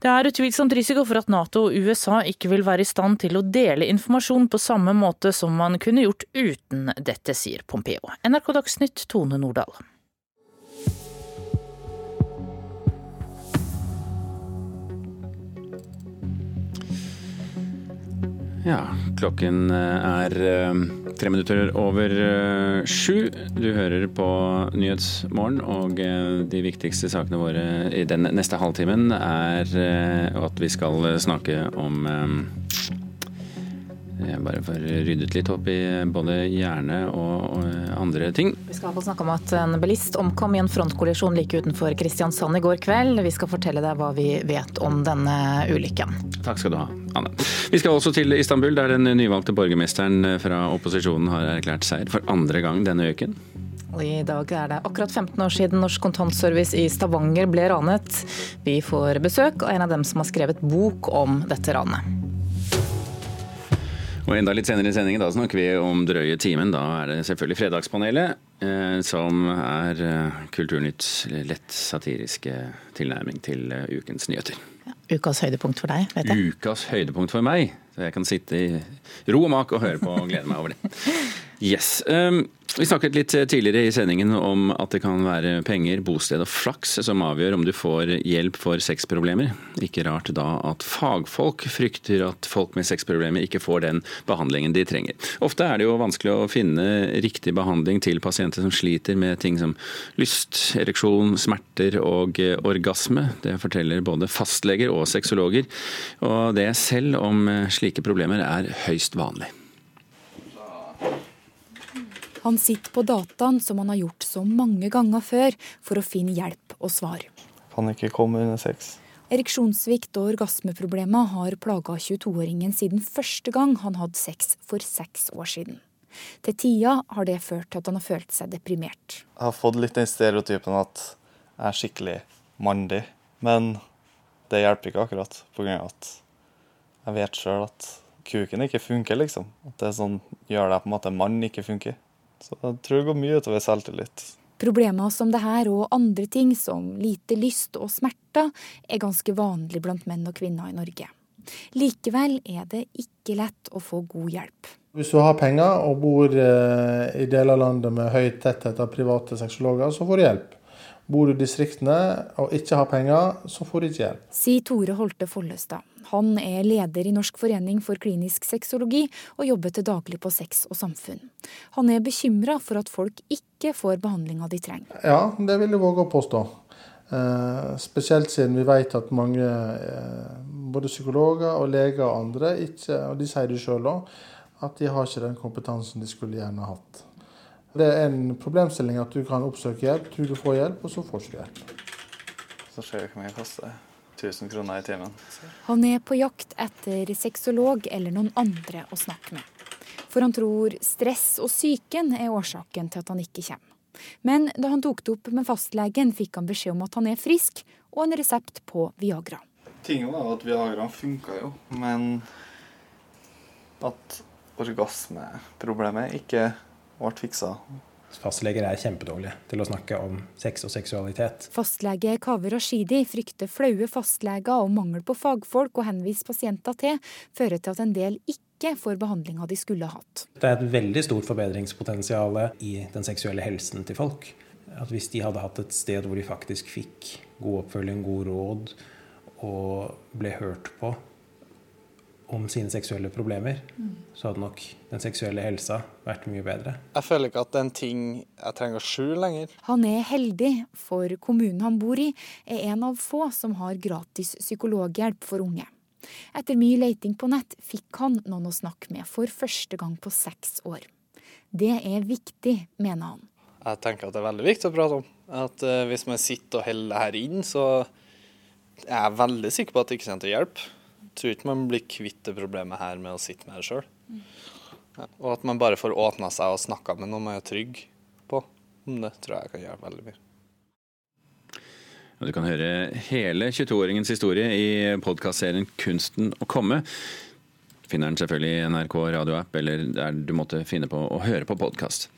Det er utvilsomt risiko for at Nato og USA ikke vil være i stand til å dele informasjon på samme måte som man kunne gjort uten dette, sier Pompeo. NRK Dagsnytt, Tone Nordahl. Ja, klokken eh, er eh, tre minutter over eh, sju. Du hører på Nyhetsmorgen, og de viktigste sakene våre i den neste halvtimen er at vi skal snakke om jeg bare får ryddet litt opp i både hjerne og, andre ting. Vi skal snakke om at en bilist omkom i en frontkollisjon like utenfor Kristiansand i går kveld. Vi skal fortelle deg hva vi vet om denne ulykken. Takk skal du ha, Anne. Vi skal også til Istanbul, der den nyvalgte borgermesteren fra opposisjonen har erklært seier for andre gang denne uken. I dag er det akkurat 15 år siden Norsk Kontantservice i Stavanger ble ranet. Vi får besøk av en av dem som har skrevet bok om dette ranet. Og enda litt senere i sendingen da snakker vi om drøye timen. Da er det selvfølgelig Fredagspanelet, eh, som er eh, Kulturnytts lett satiriske tilnærming til eh, ukens nyheter. Ja, ukas høydepunkt for deg, vet jeg. Ukas høydepunkt for meg. Så jeg kan sitte i ro og mak og høre på og glede meg over det. [LAUGHS] Yes. Um, vi snakket litt tidligere i sendingen om at det kan være penger, bosted og flaks som avgjør om du får hjelp for sexproblemer. Ikke rart da at fagfolk frykter at folk med sexproblemer ikke får den behandlingen de trenger. Ofte er det jo vanskelig å finne riktig behandling til pasienter som sliter med ting som lyst, ereksjon, smerter og orgasme. Det forteller både fastleger og sexologer. Og det selv om slike problemer er høyst vanlig. Han sitter på dataen som han har gjort så mange ganger før, for å finne hjelp og svar. Kan ikke komme under sex. Ereksjonssvikt og orgasmeproblemer har plaga 22-åringen siden første gang han hadde sex for seks år siden. Til tida har det ført til at han har følt seg deprimert. Jeg har fått litt den stereotypen at jeg er skikkelig mandig, men det hjelper ikke akkurat. Av at jeg vet sjøl at kuken ikke funker, liksom. At det sånn, gjør deg på en måte mann ikke funker. Så jeg tror det går mye utover selvtillit. Problemer som det her og andre ting, som lite lyst og smerter, er ganske vanlig blant menn og kvinner i Norge. Likevel er det ikke lett å få god hjelp. Hvis du har penger og bor eh, i deler av landet med høy tetthet av private sexologer, så får du hjelp. Bor du i distriktene og ikke har penger, så får du ikke hjelp. Sier Tore Holte Follestad. Han er leder i Norsk forening for klinisk sexologi og jobber til daglig på Sex og samfunn. Han er bekymra for at folk ikke får behandlinga de trenger. Ja, det vil jeg våge å påstå. Eh, spesielt siden vi vet at mange, eh, både psykologer og leger og andre, ikke, og de sier det sjøl òg, at de har ikke den kompetansen de skulle gjerne hatt. Det er en problemstilling at du kan oppsøke hjelp, tror du får hjelp, og så får du ikke hjelp. Så ser vi hvor mye det koster. 1000 kroner i timen. Han er på jakt etter sexolog eller noen andre å snakke med. For han tror stress og psyken er årsaken til at han ikke kommer. Men da han tok det opp med fastlegen, fikk han beskjed om at han er frisk, og en resept på Viagra. Tingen var at Viagra funka jo, men at orgasmeproblemet ikke ble fiksa. Fastleger er kjempedårlige til å snakke om sex og seksualitet. Fastlege Kaveh Rashidi frykter flaue fastleger og mangel på fagfolk å henvise pasienter til, fører til at en del ikke får behandlinga de skulle hatt. Det er et veldig stort forbedringspotensial i den seksuelle helsen til folk. At hvis de hadde hatt et sted hvor de faktisk fikk god oppfølging, god råd og ble hørt på om sine seksuelle problemer, så hadde nok den seksuelle helsa vært mye bedre. Jeg føler ikke at det er en ting jeg trenger å skjule lenger. Han er heldig, for kommunen han bor i er en av få som har gratis psykologhjelp for unge. Etter mye leiting på nett fikk han noen å snakke med for første gang på seks år. Det er viktig, mener han. Jeg tenker at det er veldig viktig å prate om. At uh, Hvis man sitter og holder det her inn, så er jeg veldig sikker på at det ikke kommer til å hjelpe tror ikke man blir kvitt det problemet her med å sitte med det sjøl. Ja. Og at man bare får åpna seg og snakka med noen man er trygg på. Det tror jeg kan gjøre veldig mye. Du kan høre hele 22-åringens historie i podkastserien 'Kunsten å komme'. Finner den selvfølgelig i NRK radioapp eller der du måtte finne på å høre på podkast.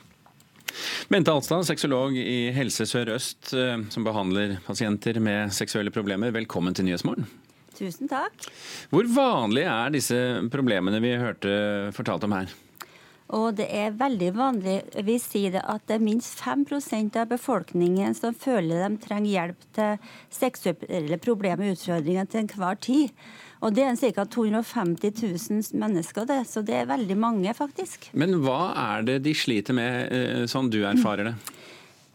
Bente Alstad, sexolog i Helse Sør-Øst, eh, som behandler pasienter med seksuelle problemer. Velkommen til Nyhetsmorgen. Tusen takk. Hvor vanlige er disse problemene vi hørte fortalt om her? Og det er veldig vanlig. Vi sier det at det er minst 5 av befolkningen som føler de trenger hjelp til seksuelle problemer og utfordringer til enhver tid. Og det er ca. 250 000 mennesker, det. Så det er veldig mange, faktisk. Men hva er det de sliter med, eh, sånn du erfarer det?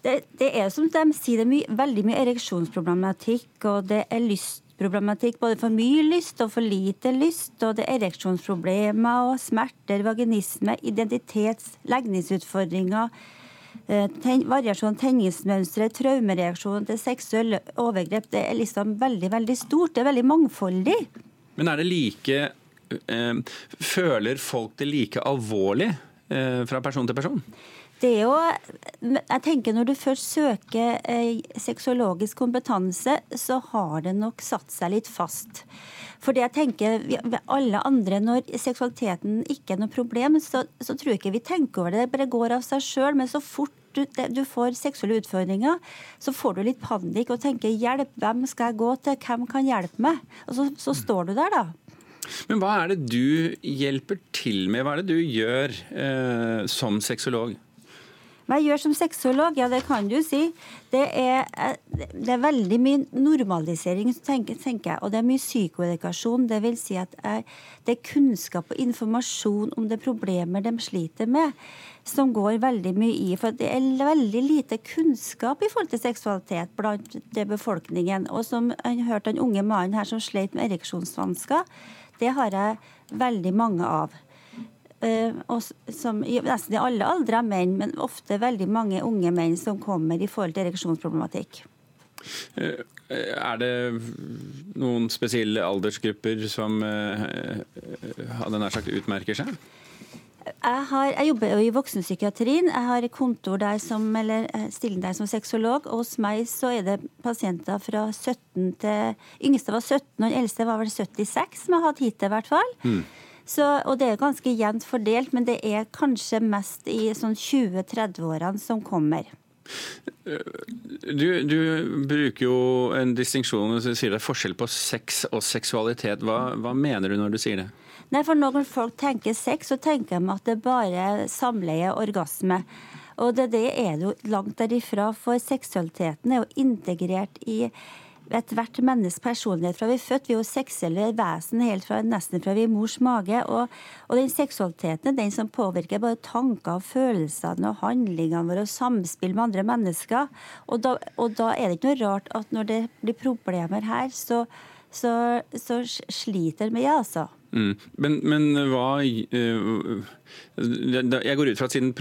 Det, det er som de sier, det er mye, veldig mye ereksjonsproblematikk, og det er lyst problematikk. Både for mye lyst og for lite lyst. Og det er ereksjonsproblemer og smerter, vaginisme, identitets-, legningsutfordringer. Eh, ten, variasjon, tenningsmønstre, traumereaksjon til seksuelle overgrep. Det er liksom veldig, veldig stort. Det er veldig mangfoldig. Men er det like eh, Føler folk det like alvorlig eh, fra person til person? Det er jo Jeg tenker når du først søker eh, sexologisk kompetanse, så har det nok satt seg litt fast. For det jeg tenker, alle andre, Når seksualiteten ikke er noe problem, så, så tror jeg ikke vi tenker over det. Det bare går av seg sjøl. Men så fort du, du, får seksuelle utfordringer, så får du litt panikk og tenker 'hjelp, hvem skal jeg gå til, hvem kan hjelpe meg?' Og så, så står du der, da. Men hva er det du hjelper til med? Hva er det du gjør eh, som sexolog? Hva jeg gjør som sexolog? Ja, det kan du si. Det er, det er veldig mye normalisering, tenker, tenker, jeg. Og det er mye psykoedukasjon. Det vil si at jeg, det er kunnskap og informasjon om det problemer de sliter med, som går veldig mye i. For det er veldig lite kunnskap i forhold til seksualitet blant befolkningen. Og som jeg hørte den unge mannen her som sleit med ereksjonsvansker, det har jeg veldig mange av. Og som i nesten i alle aldre menn, men ofte veldig mange unge menn som kommer i forhold til ereksjonsproblematikk. Eh, er det noen spesielle aldersgrupper som hadde nær sagt utmerker seg? Jeg, har, jeg, jobber jo i voksenpsykiatrien. Jeg har kontor der som, eller stilling der som sexolog. Og hos meg så er det pasienter fra 17 til Yngste var 17, og den eldste var vel 76 som jeg har hatt hittil, i hvert fall. Mm. Så, og det er ganske jevnt fordelt, men det er kanskje mest i sånn 20-30-årene som kommer. Du, du, bruker jo en distinksjon du sier det er forskjell på sex og seksualitet. Hva, hva, mener du når du sier det? Nei, for Når folk tenker sex, så tenker de at det bare er samleie orgasme. Og det, det er det jo langt derifra, for seksualiteten er jo integrert i ethvert menneskes personlighet fra vi er født. Vi er jo seksuelle vesen helt fra, nesten fra vi er mors mage. Og, og den seksualiteten er den som påvirker både tanker, følelsene og handlingene våre og samspill med andre mennesker. Og da, og da, er det ikke noe rart at når det blir problemer her, så, så, så sliter vi, altså. Mm. Men, men, hva uh, Jeg går ut fra at siden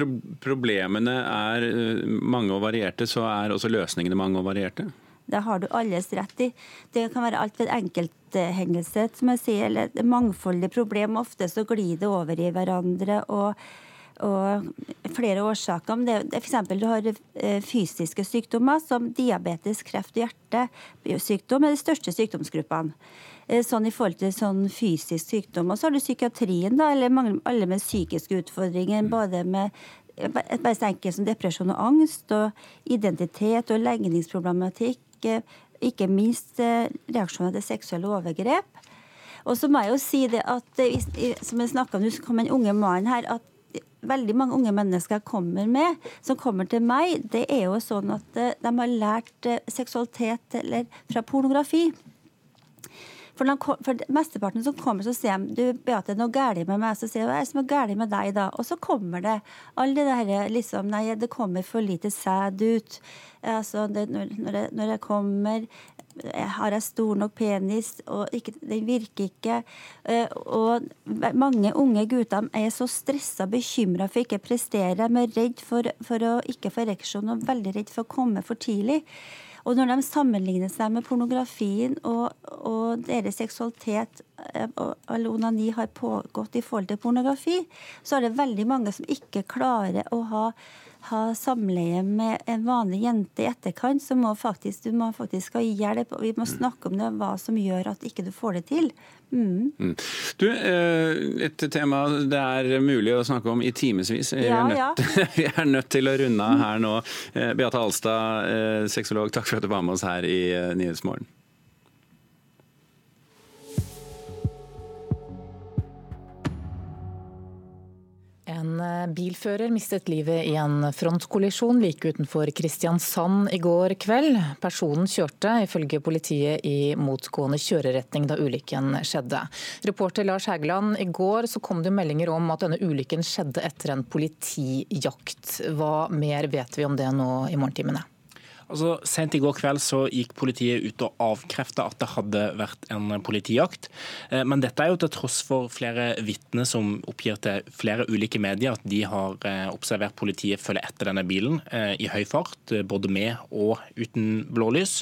problemene er uh, mange og varierte, så er også løsningene mange og varierte? Det har du alles rett i. Det kan være alt ved enkelthendelse, som jeg sier, eller et mangfoldig problem. Ofte så glir det over i hverandre. og og flere årsaker. Det, det F.eks. du har eh, fysiske sykdommer som diabetes, kreft og hjertesykdom er de største sykdomsgruppene. Eh, sånn i forhold til sånn fysisk sykdom. Og så har du psykiatrien, da, eller alle med psykiske utfordringer. Både med bare så enkelt som depresjon og angst, og identitet og legningsproblematikk ikke, ikke minst eh, reaksjoner til seksuelle overgrep. Og så må jeg jo si det at, eh, som jeg snakka om, så kom en unge mann her, at veldig mange unge mennesker kommer med, som kommer til meg, det er jo sånn at eh, de har lært seksualitet eller fra pornografi. For, de, for mesteparten som kommer, så sier de du, Beate, det er noe galt med meg. Så sier jeg hva er det som er galt med deg, da? Og så kommer det alle det derre liksom Nei, det kommer for lite sæd ut. Altså, det, når, når, jeg, når, jeg, kommer har jeg stor nok penis, og ikke, den virker ikke. Eh, og mange unge gutter er så stressa og bekymra for ikke å prestere. De er redd for, for å ikke få ereksjon og veldig redd for å komme for tidlig. Og når de sammenligner seg med pornografien og, og deres seksualitet eh, eller onani har pågått i forhold til pornografi, så er det veldig mange som ikke klarer å ha ha samleie med en vanlig jente i etterkant, så må faktisk, du må faktisk ha hjelp. og Vi må snakke om det, hva som gjør at ikke du får det til. Mm. Mm. Du, eh, Et tema det er mulig å snakke om i timevis. Vi, ja, ja. [LAUGHS] vi, er nødt til å runde av her nå. Eh, Beate Alstad, eh, sexolog, takk for at du var med oss her i Nyhetsmorgen. En eh, bilfører mistet livet i en frontkollisjon like utenfor Kristiansand i går kveld. Personen kjørte ifølge politiet i motgående kjøreretning da ulykken skjedde. Reporter Lars Hægeland, i går så kom det meldinger om at denne ulykken skjedde etter en politijakt. Hva mer vet vi om det nå i morgentimene? Altså, Sent i går kveld så gikk politiet ut og avkrefta at det hadde vært en politijakt. Eh, men dette er jo til tross for flere vitner som oppgir til flere ulike medier at de har eh, observert politiet følge etter denne bilen eh, i høy fart, både med og uten blålys.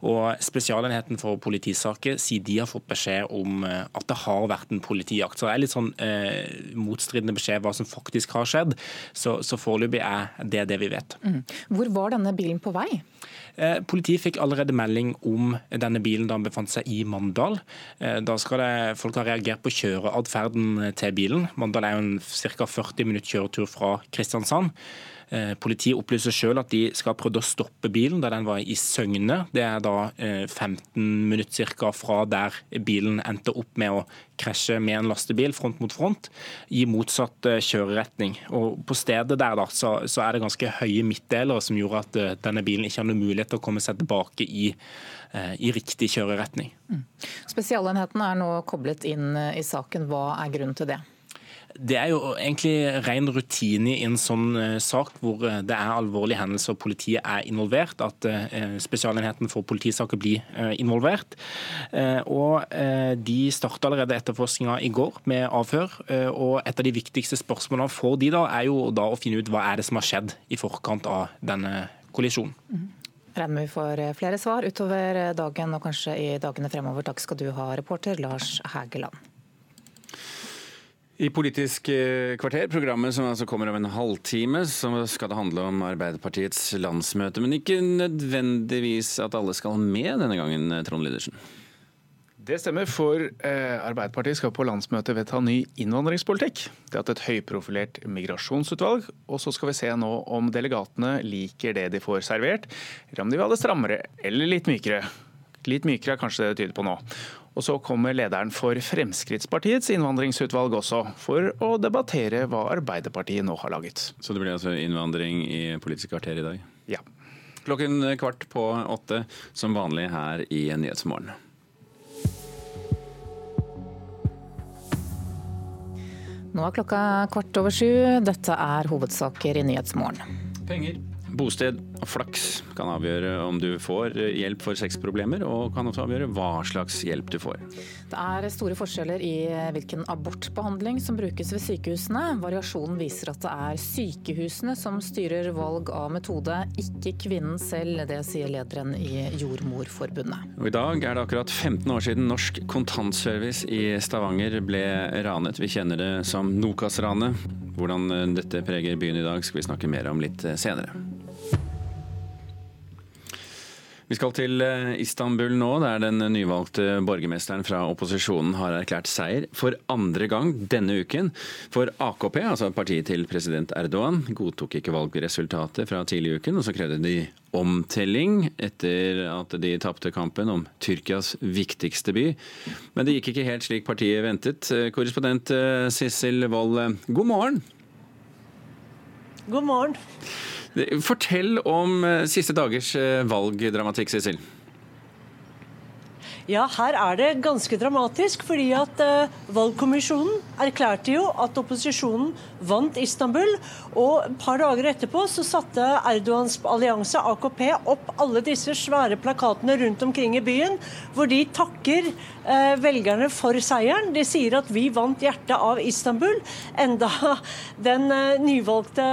Og Spesialenheten for politisaker sier de har fått beskjed om at det har vært en politijakt. Så det er litt sånn eh, motstridende beskjed hva som faktisk har skjedd. Så, så foreløpig er det det vi vet. Mm. Hvor var denne bilen på vei? Eh, politiet fikk allerede melding om denne bilen da den befant seg i Mandal. Eh, da skal det, folk ha reagert på kjøreatferden til bilen. Mandal er jo en ca. 40 minutt kjøretur fra Kristiansand. Eh, politiet opplyser selv at de skal ha prøvd å stoppe bilen da den var i Søgne. Det er da 15 eh, minutter cirka fra der bilen endte opp med å krasje med en lastebil front mot front i motsatt eh, kjøreretning. Og På stedet der da, så, så er det ganske høye midtdelere som gjorde at denne bilen ikke hadde mulighet til å komme seg tilbake i, i riktig kjøreretning. Mm. Spesialenheten er nå koblet inn i saken. Hva er grunnen til det? Det er jo egentlig ren rutine i en sånn uh, sak hvor uh, det er alvorlige hendelser og politiet er involvert, at uh, Spesialenheten for politisaker blir involvert. Og De starta allerede etterforskninga i går med avhør. og Et av de viktigste spørsmålene for de da, er jo da å finne ut hva er det som har skjedd i forkant av denne kollisjonen. Mm. Regner med vi får flere svar utover dagen og kanskje i dagene fremover. Takk skal du ha, reporter Lars Hægeland. I Politisk eh, kvarter, programmet som altså kommer om en halvtime, så skal det handle om Arbeiderpartiets landsmøte. Men ikke nødvendigvis at alle skal med denne gangen, Trond Lydersen. Det stemmer, for eh, Arbeiderpartiet skal på landsmøtet vedta ny innvandringspolitikk. Det har hatt et høyprofilert migrasjonsutvalg, og så skal vi se nå om delegatene liker det de får servert, eller om de vil ha det strammere eller litt mykere. Litt mykere er kanskje det det tyder på nå. Og så kommer lederen for Fremskrittspartiets innvandringsutvalg også, for å debattere hva Arbeiderpartiet nå har laget. Så det blir altså innvandring i Politisk kvarter i dag? Ja. Klokken kvart på åtte, som vanlig her i Nyhetsmorgen. Nå er klokka kvart over sju. Dette er hovedsaker i Nyhetsmorgen. Penger Bosted og flaks kan avgjøre om du får hjelp for sexproblemer, og kan også avgjøre hva slags hjelp du får. Det er store forskjeller i hvilken abortbehandling som brukes ved sykehusene. Variasjonen viser at det er sykehusene som styrer valg av metode, ikke kvinnen selv. Det sier lederen i Jordmorforbundet. Og I dag er det akkurat 15 år siden Norsk Kontantservice i Stavanger ble ranet. Vi kjenner det som Nokas-ranet. Hvordan dette preger byen i dag skal vi snakke mer om litt senere. Vi skal til eh, Istanbul nå, der den nyvalgte borgermesteren fra opposisjonen har erklært seier for andre gang denne uken. For AKP, altså partiet til president Erdogan, godtok ikke valgresultatet fra tidlig i uken, og så krevde de omtelling etter at de tapte kampen om Tyrkias viktigste by. Men det gikk ikke helt slik partiet ventet. Korrespondent eh, Sissel Wold, god morgen. God morgen. Fortell om eh, siste dagers eh, valgdramatikk, Sissel. Ja, her er det ganske dramatisk, fordi at uh, valgkommisjonen erklærte jo at opposisjonen vant Istanbul. Og et par dager etterpå så satte Erdogans allianse, AKP, opp alle disse svære plakatene rundt omkring i byen, hvor de takker eh, velgerne for seieren. De sier at vi vant hjertet av Istanbul, enda den eh, nyvalgte,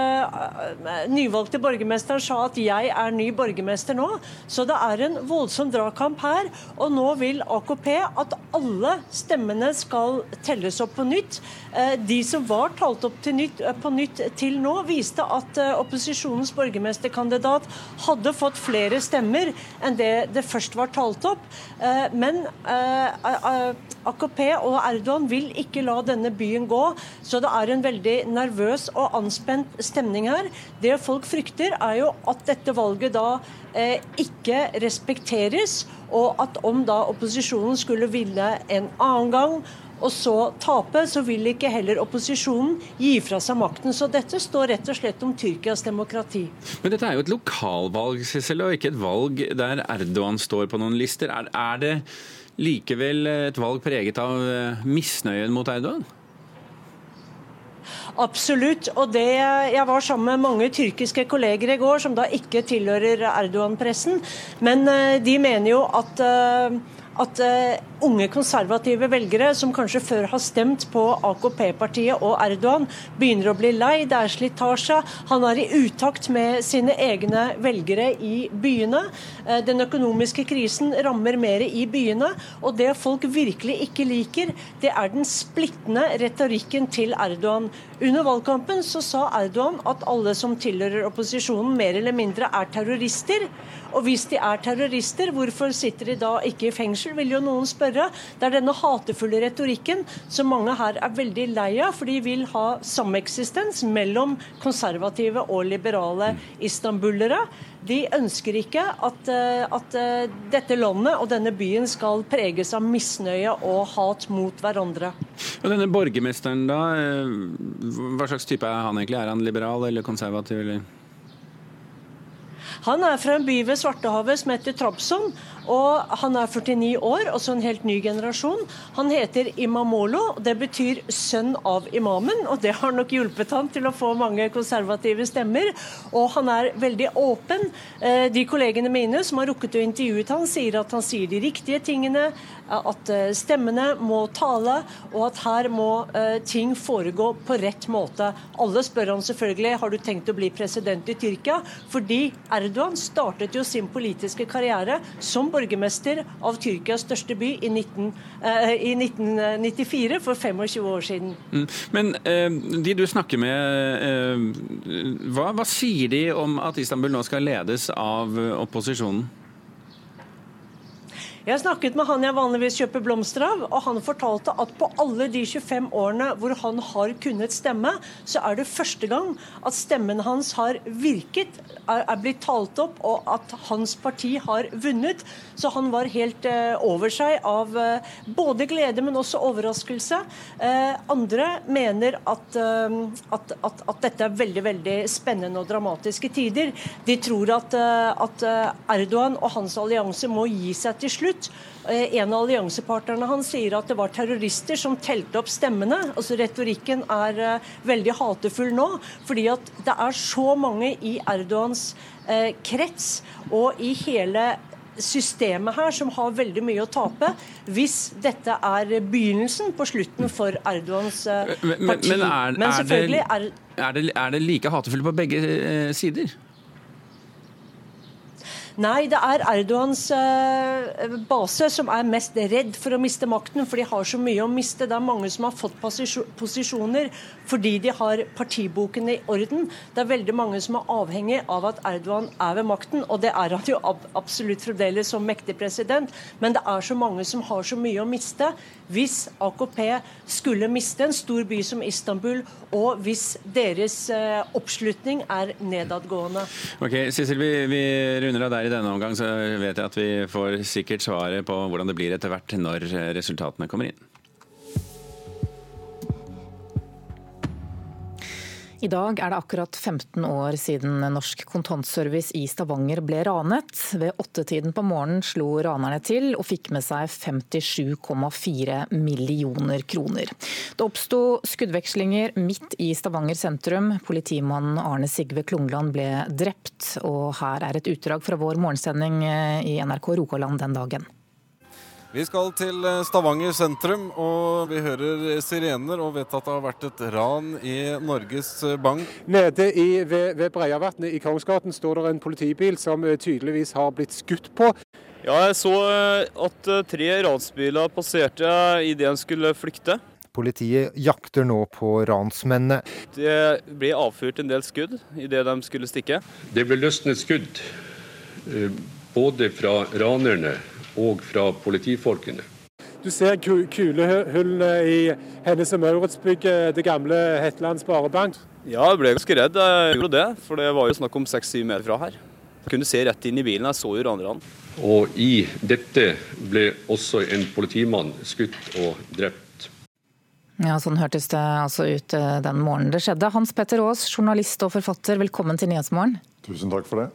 nyvalgte borgermesteren sa at jeg er ny borgermester nå. Så det er en voldsom dragkamp her. og nå vil AKP at alle stemmene skal telles opp på nytt. Eh, de som var talt opp nytt, eh, på nytt til nå, viste at eh, opposisjonens borgermesterkandidat hadde fått flere stemmer enn det det først var talt opp. Men AKP og Erdogan vil ikke la denne byen gå, så det er en veldig nervøs og anspent stemning her. Det folk frykter, er jo at dette valget da ikke respekteres. Og at om da opposisjonen skulle ville en annen gang, og så tape, så vil ikke heller opposisjonen gi fra seg makten. Så dette står rett og slett om Tyrkias demokrati. Men dette er jo et lokalvalg, Sissel, og ikke et valg der Erdogan står på noen lister. Er, er det likevel et valg preget av eh, misnøyen mot Erdogan? Absolutt. Og det, jeg var sammen med mange tyrkiske kolleger i går som da ikke tilhører Erdogan-pressen. Men eh, de mener jo at, at unge konservative velgere som kanskje før har stemt på AKP-partiet og Erdogan, begynner å bli lei. Det er slitasje. Han er i utakt med sine egne velgere i byene. Uh, den økonomiske krisen rammer mer i byene. Og det folk virkelig ikke liker, det er den splittende retorikken til Erdogan. Under valgkampen så sa Erdogan at alle som tilhører opposisjonen mer eller mindre er terrorister. Og hvis de er terrorister, hvorfor sitter de da ikke i fengsel, vil jo noen spørre. Det er denne hatefulle retorikken som mange her er veldig lei av, for de vil ha sameksistens mellom konservative og liberale istanbulere. De ønsker ikke at, eh, at, eh, dette landet og denne byen skal preges av misnøye og hat mot hverandre. Og denne borgermesteren, da, eh, hva slags type er han egentlig? Er han liberal eller konservativ? eller? Han er fra en by ved Svartehavet som heter Trabzon. Og han er 49 år, også en helt ny generasjon. Han heter Imamolo, det betyr sønn av imamen. Og det har nok hjulpet han til å få mange konservative stemmer. Og han er veldig åpen. Eh, de kollegene mine som har rukket å intervjue han, sier at han sier de riktige tingene, at eh, stemmene må tale, og at her må eh, ting foregå på rett måte. Alle spør han selvfølgelig har du tenkt å bli president i Tyrkia, fordi Erdogan startet jo sin politiske karriere som borgermester av Tyrkias største by i, 19, eh, i 1994, for 25 år siden. Mm. Men eh, de du snakker med, eh, hva, hva sier de om at Istanbul nå skal ledes av opposisjonen? Jeg snakket med han jeg vanligvis kjøper blomster av, og han fortalte at på alle de 25 årene hvor han har kunnet stemme, så er det første gang at stemmen hans har virket, er, er blitt talt opp, og at hans parti har vunnet. Så han var helt eh, over seg av eh, både glede, men også overraskelse. Eh, andre mener at, eh, at, at, at, dette er veldig veldig spennende og dramatiske tider. De tror at, eh, eh, Erdogan og hans allianse må gi seg til slutt ut. Eh, en av alliansepartnerne hans sier at det var terrorister som telte opp stemmene. Altså Retorikken er uh, veldig hatefull nå, fordi at det er så mange i Erdogans uh, krets og i hele systemet her som har veldig mye å tape hvis dette er begynnelsen på slutten for Erdogans parti. Men, men, er, men selvfølgelig er, er, det, er det like hatefullt på begge sider? Nei, det er Erdogans eh, base som er mest redd for å miste makten, for de har så mye å miste. Det er mange som har fått posisjoner fordi de har partiboken i orden. Det er veldig mange som er avhengig av at Erdogan er ved makten, og det er han jo absolutt fremdeles som mektig president. Men det er så mange som har så mye å miste. Hvis AKP skulle miste en stor by som Istanbul, og hvis deres eh, oppslutning er nedadgående. Ok, Sissel, vi, vi runder av der i denne omgang, så vet jeg at vi får sikkert svaret på hvordan det blir etter hvert når resultatene kommer inn. I dag er det akkurat 15 år siden Norsk kontantservice i Stavanger ble ranet. Ved åttetiden på morgenen slo ranerne til og fikk med seg 57,4 millioner kroner. Det oppsto skuddvekslinger midt i Stavanger sentrum. Politimannen Arne Sigve Klungland ble drept. Og her er et utdrag fra vår morgensending i NRK Rogaland den dagen. Vi skal til eh, Stavanger sentrum, og vi hører sirener og vet at det har vært et ran i Norges Bank. Nede i, ved, ved Breiavatnet i Kongsgaten står det en politibil som eh, tydeligvis har blitt skutt på. Ja, jeg så eh, at tre ransbiler passerte idet de skulle flykte. Politiet jakter nå på ransmennene. Det ble avfyrt en del skudd idet de skulle stikke. Det ble løsnet skudd både fra ranerne og fra politifolkene. Du ser kulehullene i Hennes og Maurits-bygget, det gamle Hetland Sparebank. Ja, jeg ble ganske redd. Jeg gjorde det, for det var jo snakk om seks-syv meter fra her. Jeg kunne se rett inn i bilen. Jeg så jo ranerne. Og i dette ble også en politimann skutt og drept. Ja, Sånn hørtes det altså ut eh, den morgenen det skjedde. Hans Petter Aas, journalist og forfatter, velkommen til Nyhetsmorgen. Tusen takk for det.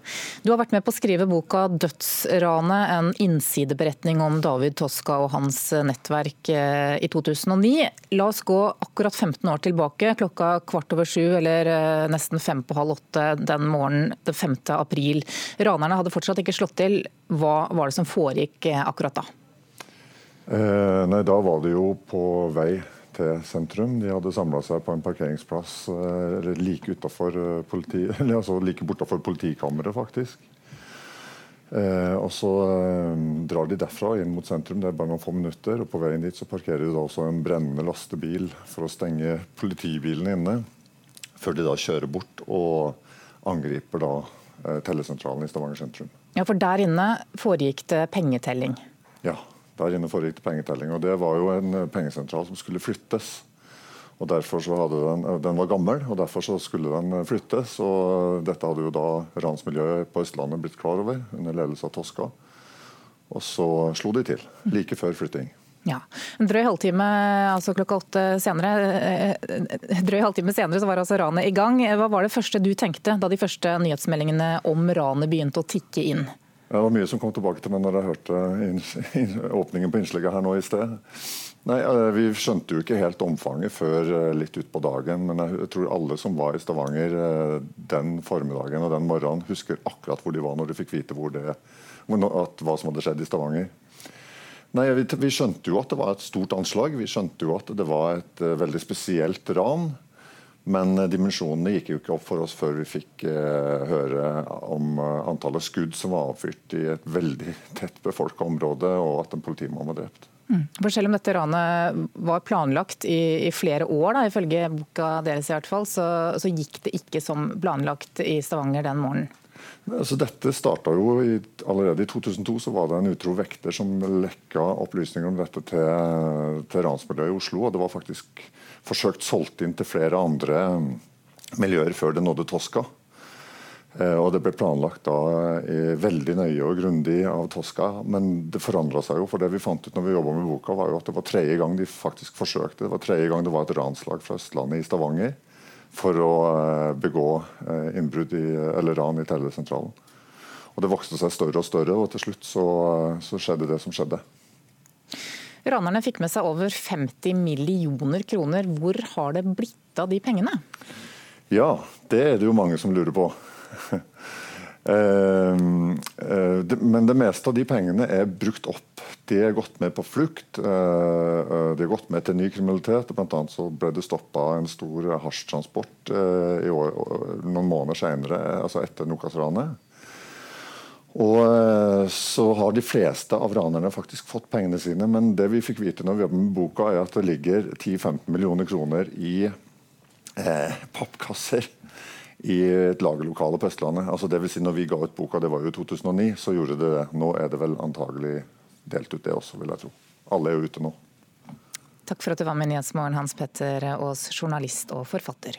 Du har vært med på å skrive boka 'Dødsranet', en innsideberetning om David Toska og hans nettverk eh, i 2009. La oss gå akkurat 15 år tilbake, klokka kvart over sju eller eh, nesten fem på halv åtte den morgenen den 5. april. Ranerne hadde fortsatt ikke slått til. Hva var det som foregikk eh, akkurat da? Eh, nei, Da var det jo på vei sentrum. De hadde samla seg på en parkeringsplass eh, like, politi, [LAUGHS] altså like bortafor politikammeret, faktisk. Eh, og Så eh, drar de derfra inn mot sentrum, det er bare noen få minutter. og På veien dit så parkerer de da også en brennende lastebil for å stenge politibilene inne. Før de da kjører bort og angriper da eh, tellesentralen i Stavanger sentrum. Ja, For der inne foregikk det pengetelling? Ja, der inne foregikk pengetelling. og Det var jo en eh, pengesentral som skulle flyttes. Og derfor den, eh, den var gammel, og derfor skulle den eh, flyttes. og Dette hadde jo da ransmiljøet på Østlandet blitt klar over, under ledelse av Toska. Og så slo de til, like før flytting. Ja, En drøy halvtime altså klokka åtte senere, drøy halvtime senere så var altså ranet i gang. Hva var det første du tenkte da de første nyhetsmeldingene om ranet begynte å tikke inn? Det var mye som kom tilbake til meg når jeg hørte åpningen på innslaget her nå i sted. Nei, eh, Vi skjønte jo ikke helt omfanget før eh, litt utpå dagen. Men jeg tror alle som var i Stavanger eh, den formiddagen og den morgenen, husker akkurat hvor de var når de fikk vite det, hva som hadde skjedd i Stavanger. Nei, vi, skjønte jo at det var et stort anslag. Vi skjønte jo at det var et veldig spesielt ran. Men dimensjonene gikk jo ikke opp for oss før vi fikk eh, høre om eh, antallet skudd som var avfyrt i et veldig [LAUGHS] tett befolka område, og at en politimann var drept. Mm. For Selv om dette ranet var planlagt i, i flere år, da, ifølge boka deres, i hvert fall, så, så gikk det ikke som planlagt i Stavanger den morgenen? Altså dette starta jo i, Allerede i 2002 så var det en utro vekter som lekka opplysninger om dette til, til ransmiljøet i Oslo. og Det var faktisk forsøkt solgt inn til flere andre miljøer før det nådde Tosca. Eh, og Det ble planlagt da veldig nøye og grundig av Tosca, men det forandra seg jo. for Det vi fant ut når vi jobba med boka, var jo at det var tredje gang de faktisk forsøkte. Det var tredje gang det var et ranslag fra Østlandet i Stavanger for å eh, begå eh, innbrudd i, eller ran i tellesentralen. Og Det vokste seg større og større, og til slutt så, så skjedde det som skjedde. Ranerne fikk med seg over 50 millioner kroner. Hvor har det blitt av de pengene? Ja, det er det jo mange som lurer på. [LAUGHS] Ehm, eh, men det meste av de pengene er brukt opp. De er gått med på flukt. Eh, eh, de er gått med til ny kriminalitet. Blant annet så ble det stoppa en stor hasjtransport noen måneder senere, altså etter Nokas-ranet. Og så har de fleste av ranerne faktisk fått pengene sine, men det vi fikk vite når vi jobbet med boka, er at det ligger 10-15 millioner kroner i eh, pappkasser i et lagerlokale på Østlandet. Altså det vil si når vi ga ut boka, det var jo i 2009, så gjorde det det. Nå er det vel antagelig delt ut det også, vil jeg tro. Alle er jo ute nå. Takk for at du var med i Nyhetsmorgen, Hans Petter Aas, journalist og forfatter.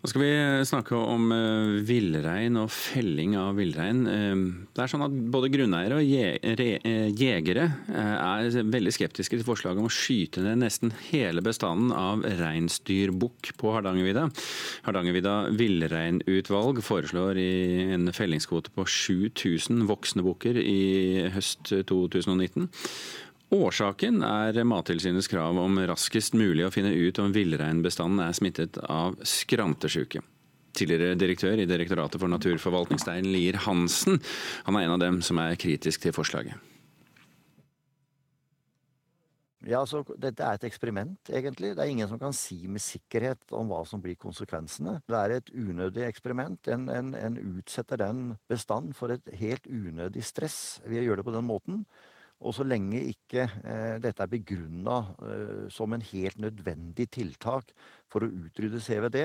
Nå skal vi snakke om uh, villrein og felling av villrein. Uh, det er sånn at Både grunneiere og jegere er veldig skeptiske til forslaget om å skyte ned nesten hele bestanden av reinsdyrbukk på Hardangervidda. Hardangervidda villreinutvalg foreslår en fellingskvote på 7000 voksne bukker i høst 2019. Årsaken er Mattilsynets krav om raskest mulig å finne ut om villreinbestanden er smittet av skrantesjuke. Tidligere direktør i Direktoratet for naturforvaltning, Stein Lier Hansen, han er en av dem som er kritisk til forslaget. Ja, så Dette er et eksperiment, egentlig. Det er ingen som kan si med sikkerhet om hva som blir konsekvensene. Det er et unødig eksperiment. En, en, en utsetter den bestand for et helt unødig stress ved å gjøre det på den måten. Og så lenge ikke eh, dette er begrunna eh, som en helt nødvendig tiltak for å utrydde CVD,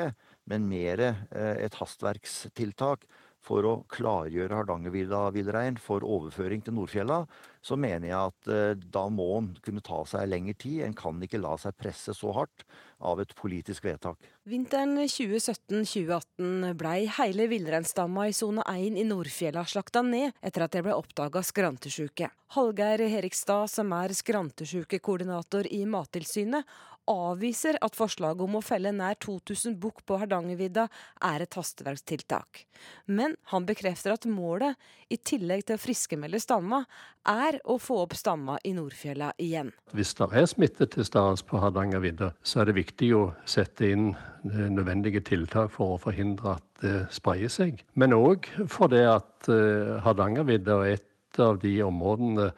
men mer eh, et hastverkstiltak for å klargjøre Hardangervidda-villreinen for overføring til Nordfjella, så mener jeg at eh, da må en kunne ta seg lengre tid. En kan ikke la seg presse så hardt av et politisk vedtak. Vinteren 2017-2018 blei hele villreinstamma i sone 1 i Nordfjella slakta ned etter at det ble oppdaga skrantesjuke. Hallgeir Herikstad, som er skrantesjukekoordinator i Mattilsynet, avviser at forslaget om å felle nær 2000 bukk på Hardangervidda er et hastverkstiltak. Men han bekrefter at målet, i tillegg til å friskemelde stamma, er å få opp stamma i Nordfjella igjen. Hvis det er smitte til stede på Hardangervidda, så er det viktig å sette inn nødvendige tiltak for å forhindre at det spreier seg. Men òg fordi at eh, Hardangervidda er et av de områdene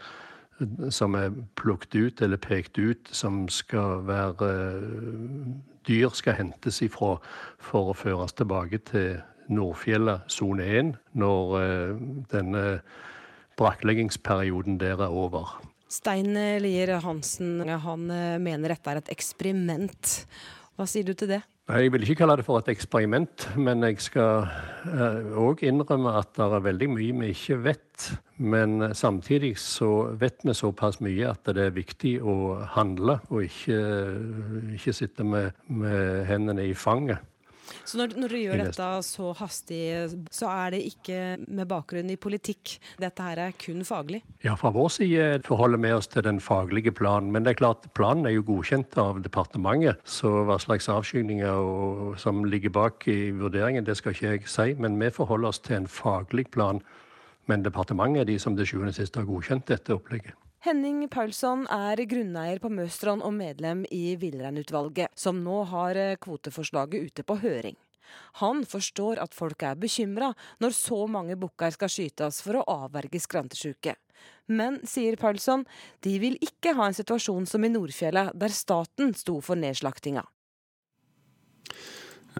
som er plukket ut eller pekt ut, som skal være Dyr skal hentes ifra for å føres tilbake til Nordfjellet sone 1 når eh, denne brakkleggingsperioden der er over. Stein Lier Hansen, han eh, mener dette er et eksperiment. Hva sier du til det? Jeg vil ikke kalle det for et eksperiment, men jeg skal òg eh, innrømme at det er veldig mye vi ikke vet. Men eh, samtidig så vet vi såpass mye at det er viktig å handle, og ikke, ikke sitte med, med hendene i fanget. Så når, når dere gjør dette så hastig, så er det ikke med bakgrunn i politikk? Dette her er kun faglig? Ja, fra vår side forholder vi oss til den faglige planen. Men det er klart, planen er jo godkjent av departementet. Så hva slags avskygninger som ligger bak i vurderingen, det skal ikke jeg si. Men vi forholder oss til en faglig plan. Men departementet er de som til sjuende og sist har godkjent dette opplegget. Henning Paulsson er grunneier på Møstrand og medlem i Villreinutvalget, som nå har eh, kvoteforslaget ute på høring. Han forstår at folk er bekymra når så mange bukker skal skytes for å avverge skrantesjuke. Men, sier Paulsson, de vil ikke ha en situasjon som i Nordfjellet, der staten sto for nedslaktinga.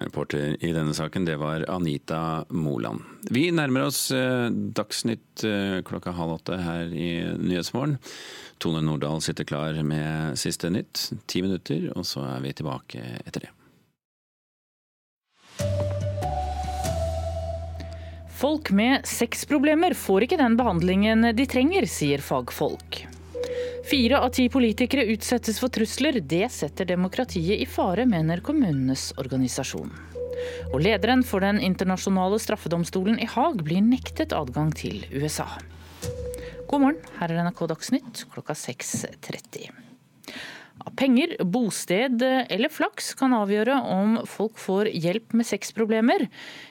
Reporter i denne saken, det var Anita Moland. Vi nærmer oss eh, Dagsnytt eh, klokka halv åtte her i Nyhetsmorgen. Tone Nordahl sitter klar med siste nytt. Ti minutter, og så er vi tilbake etter det. Folk med sexproblemer får ikke den behandlingen de trenger, sier fagfolk. Fire av ti politikere utsettes for trusler. Det setter demokratiet i fare, mener kommunenes organisasjon. Og lederen for den internasjonale straffedomstolen i Haag blir nektet adgang til USA. God morgen, her er NRK Dagsnytt klokka 6.30. Penger, bosted eller flaks kan avgjøre om folk får hjelp med sexproblemer.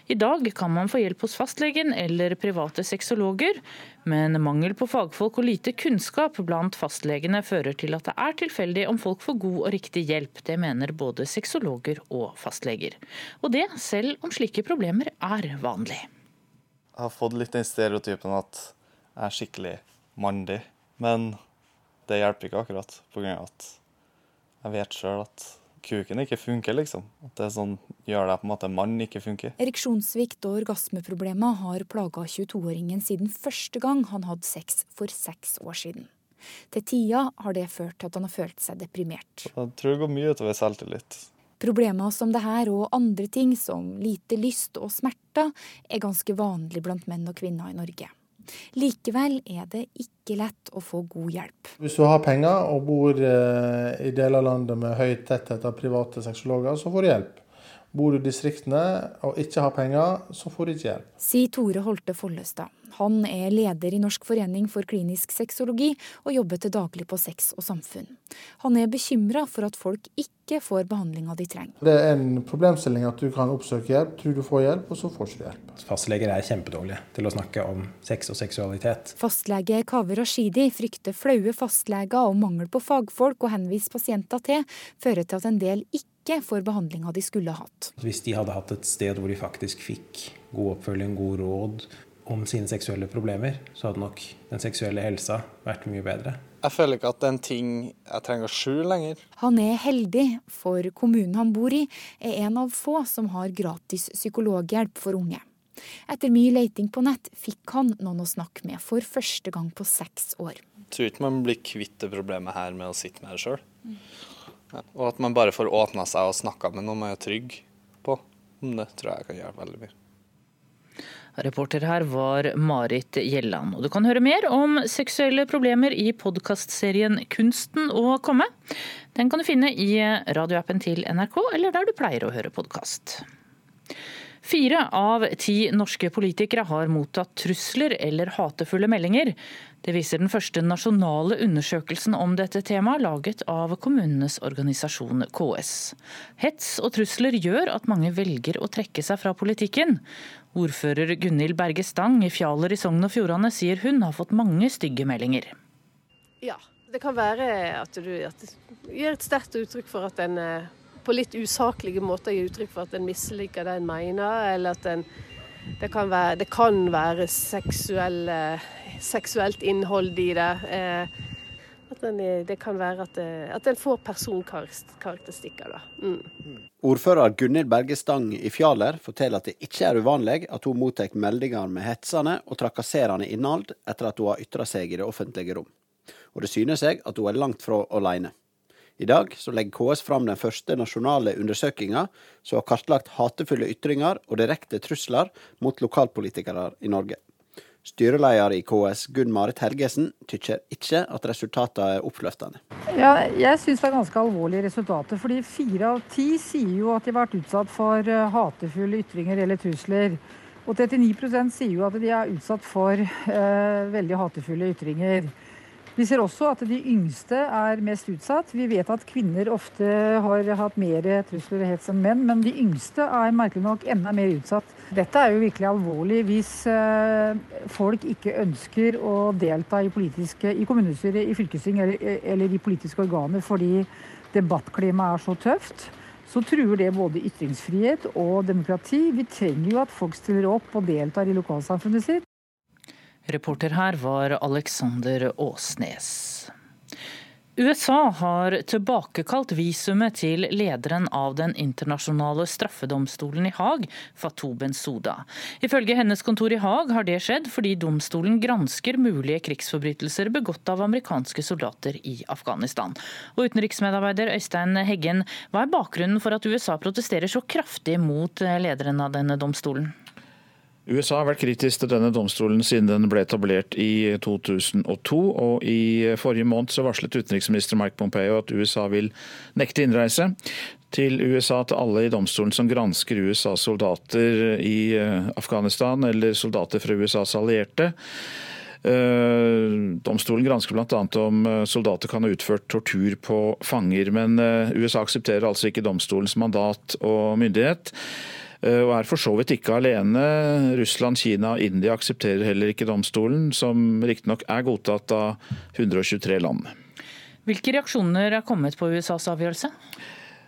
I dag kan man få hjelp hos fastlegen eller private sexologer, men mangel på fagfolk og lite kunnskap blant fastlegene fører til at det er tilfeldig om folk får god og riktig hjelp. Det mener både sexologer og fastleger. Og det selv om slike problemer er vanlig. Jeg har fått litt den stereotypen at jeg er skikkelig mandig, men det hjelper ikke akkurat. På grunn av at jeg vet sjøl at kuken ikke funker, liksom. At det sånn, gjør det på en måte mann ikke funker. Ereksjonssvikt og orgasmeproblemer har plaga 22-åringen siden første gang han hadde sex for seks år siden. Til tida har det ført til at han har følt seg deprimert. Jeg tror det går mye utover selvtillit. Problemer som det her og andre ting som lite lyst og smerter er ganske vanlig blant menn og kvinner i Norge. Likevel er det ikke lett å få god hjelp. Hvis du har penger og bor eh, i deler av landet med høy tetthet av private sexologer, så får du hjelp. Bor du i distriktene og ikke har penger, så får du ikke hjelp. Sier Tore Holte Follestad. Han er leder i Norsk forening for klinisk sexologi og jobber til daglig på Sex og samfunn. Han er bekymra for at folk ikke får behandlinga de trenger. Det er en problemstilling at du kan oppsøke hjelp, tror du får hjelp, og så får du ikke hjelp. Fastleger er kjempedårlige til å snakke om sex og seksualitet. Fastlege Kaveh Rashidi frykter flaue fastleger og mangel på fagfolk å henvise pasienter til, fører til at en del ikke får behandlinga de skulle hatt. Hvis de hadde hatt et sted hvor de faktisk fikk god oppfølging, god råd, om sine seksuelle problemer, så hadde nok den seksuelle helsa vært mye bedre. Jeg føler ikke at det er en ting jeg trenger å skjule lenger. Han er heldig, for kommunen han bor i er en av få som har gratis psykologhjelp for unge. Etter mye leiting på nett fikk han noen å snakke med for første gang på seks år. Jeg tror ikke man blir kvitt det problemet her med å sitte med det sjøl. Og at man bare får åpna seg og snakka med noen man er trygg på. Det tror jeg kan gjøre veldig mye. Reporter her var Marit Gjelland. Og du kan høre mer om seksuelle problemer i podkastserien Kunsten å komme. Den kan du finne i radioappen til NRK, eller der du pleier å høre podkast. Fire av ti norske politikere har mottatt trusler eller hatefulle meldinger. Det viser den første nasjonale undersøkelsen om dette temaet, laget av kommunenes organisasjon KS. Hets og trusler gjør at mange velger å trekke seg fra politikken. Ordfører Gunhild Berge Stang i Fjaler i Sogn og Fjordane sier hun har fått mange stygge meldinger. Ja, det kan være at du, at du gir et sterkt uttrykk for at en på litt usaklige måter gir uttrykk for at en misliker det en mener, eller at en det kan være, det kan være seksuelt innhold i det. Eh, at den, det kan være at, at en får personkarakteristikker. Da. Mm. Ordfører Gunhild Berge Stang i Fjaler forteller at det ikke er uvanlig at hun mottar meldinger med hetsende og trakasserende innhold etter at hun har ytra seg i det offentlige rom. Og det syner seg at hun er langt fra alene. I dag så legger KS fram den første nasjonale undersøkinga som har kartlagt hatefulle ytringer og direkte trusler mot lokalpolitikere i Norge. Styreleder i KS, Gunn Marit Helgesen, tykker ikke at resultatene er oppløftende. Ja, jeg syns det er ganske alvorlige resultater. fordi fire av ti sier jo at de har vært utsatt for eh, hatefulle ytringer eller trusler. Og 39 sier jo at de er utsatt for eh, veldig hatefulle ytringer. Vi ser også at de yngste er mest utsatt. Vi vet at kvinner ofte har hatt mer trusler og hets enn menn, men de yngste er merkelig nok enda mer utsatt. Dette er jo virkelig alvorlig hvis eh, folk ikke ønsker å delta i, i kommunestyret, i fylkesting eller, eller i politiske organer fordi debattklimaet er så tøft så truer det både ytringsfrihet og demokrati. Vi trenger jo at folk stiller opp og deltar i lokalsamfunnet sitt. Reporter her var Alexander Åsnes. USA har tilbakekalt visumet til lederen av den internasjonale straffedomstolen i Haag, Fatou Bensouda. Ifølge hennes kontor i Haag har det skjedd fordi domstolen gransker mulige krigsforbrytelser begått av amerikanske soldater i Afghanistan. Og utenriksmedarbeider Øystein Heggen, hva er bakgrunnen for at USA protesterer så kraftig mot lederen av denne domstolen? USA har vært kritisk til denne domstolen siden den ble etablert i 2002. og I forrige måned så varslet utenriksminister Mike Pompeo at USA vil nekte innreise til USA til alle i domstolen som gransker USAs soldater i eh, Afghanistan eller soldater fra USAs allierte. Eh, domstolen gransker bl.a. om eh, soldater kan ha utført tortur på fanger, men USA aksepterer altså ikke domstolens mandat og myndighet. Eh, og er for så vidt ikke alene. Russland, Kina og India aksepterer heller ikke domstolen, som riktignok er godtatt av 123 land. Hvilke reaksjoner er kommet på USAs avgjørelse?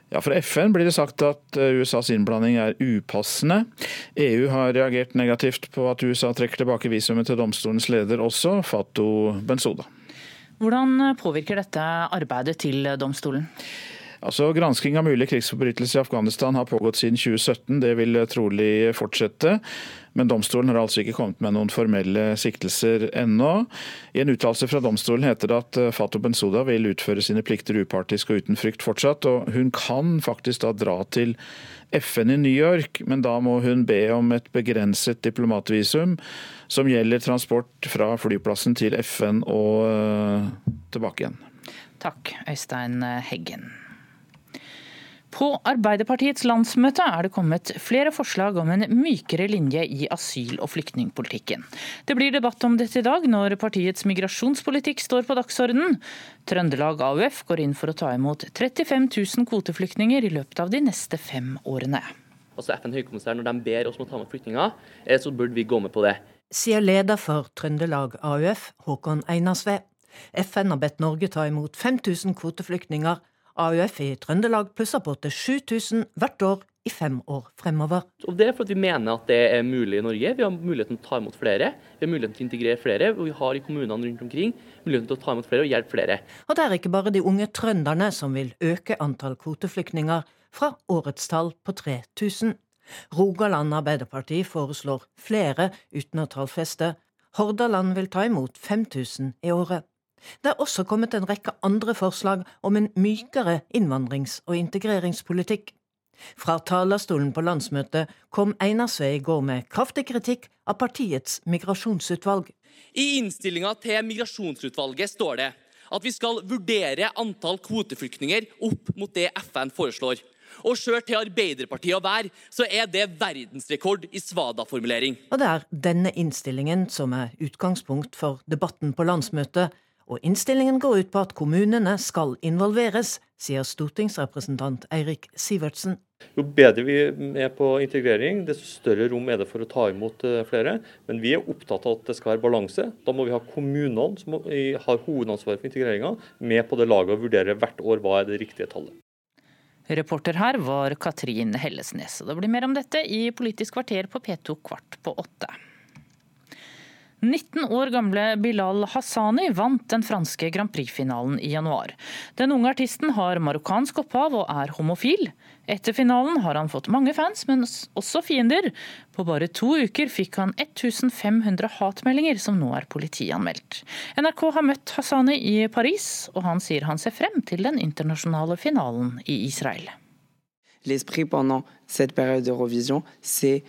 Ja, Fra FN blir det sagt at eh, USAs innblanding er upassende. EU har reagert negativt på at USA trekker tilbake visumet til domstolens leder også, Fatou Benzoda. Hvordan påvirker dette arbeidet til domstolen? Altså, Gransking av mulige krigsforbrytelser i Afghanistan har pågått siden 2017. Det vil trolig fortsette. Men domstolen har altså ikke kommet med noen formelle siktelser ennå. I en uttalelse fra domstolen heter det at eh, Fatou Bensouda vil utføre sine plikter upartisk og uten frykt fortsatt. Og hun kan faktisk da dra til FN i New York, men da må hun be om et begrenset diplomatvisum som gjelder transport fra flyplassen til FN og uh, tilbake igjen. Takk, Øystein Heggen. På Arbeiderpartiets landsmøte er det kommet flere forslag om en mykere linje i asyl- og flyktningpolitikken. Det blir debatt om dette i dag, når partiets migrasjonspolitikk står på dagsordenen. Trøndelag AUF går inn for å ta imot 35 000 kvoteflyktninger i løpet av de neste fem årene. Altså FN høykommissær, Når de ber oss om å ta med flyktninger, eh, så burde vi gå med på det. Sier leder for Trøndelag AUF, Håkon Einarsve. FN har bedt Norge ta imot 5000 kvoteflyktninger AUF i Trøndelag plusser på til 7000 hvert år i fem år fremover. Og Det er fordi vi mener at det er mulig i Norge. Vi har muligheten til å ta imot flere. Vi har muligheten til å integrere flere. Og vi har i kommunene rundt omkring muligheten til å ta imot flere og hjelpe flere. Og det er ikke bare de unge trønderne som vil øke antall kvoteflyktninger fra årets tall på 3000. Rogaland Arbeiderparti foreslår flere uten å tallfeste. Hordaland vil ta imot 5000 i året. Det er også kommet en rekke andre forslag om en mykere innvandrings- og integreringspolitikk. Fra talerstolen på landsmøtet kom Einar Sve i går med kraftig kritikk av partiets migrasjonsutvalg. I innstillinga til migrasjonsutvalget står det at vi skal vurdere antall kvoteflyktninger opp mot det FN foreslår. Og sjøl til Arbeiderpartiet å være, så er det verdensrekord i svada-formulering. Og det er denne innstillingen som er utgangspunkt for debatten på landsmøtet, og innstillingen går ut på at kommunene skal involveres, sier stortingsrepresentant Eirik Sivertsen. Jo bedre vi er på integrering, desto større rom er det for å ta imot eh, flere. Men vi er opptatt av at det skal være balanse. Da må vi ha kommunene, som har hovedansvaret for integreringa, med på det laget og vurdere hvert år hva er det riktige tallet. Reporter her var Katrin Hellesnes. Det blir mer om dette i Politisk kvarter på P2 kvart på åtte. 19 år gamle Bilal Hassani vant den franske Grand Prix-finalen i januar. Den unge artisten har marokkansk opphav og er homofil. Etter finalen har han fått mange fans, men også fiender. På bare to uker fikk han 1500 hatmeldinger som nå er politianmeldt. NRK har møtt Hassani i Paris, og han sier han ser frem til den internasjonale finalen i Israel. L'esprit pendant cette période d'Eurovision, c'est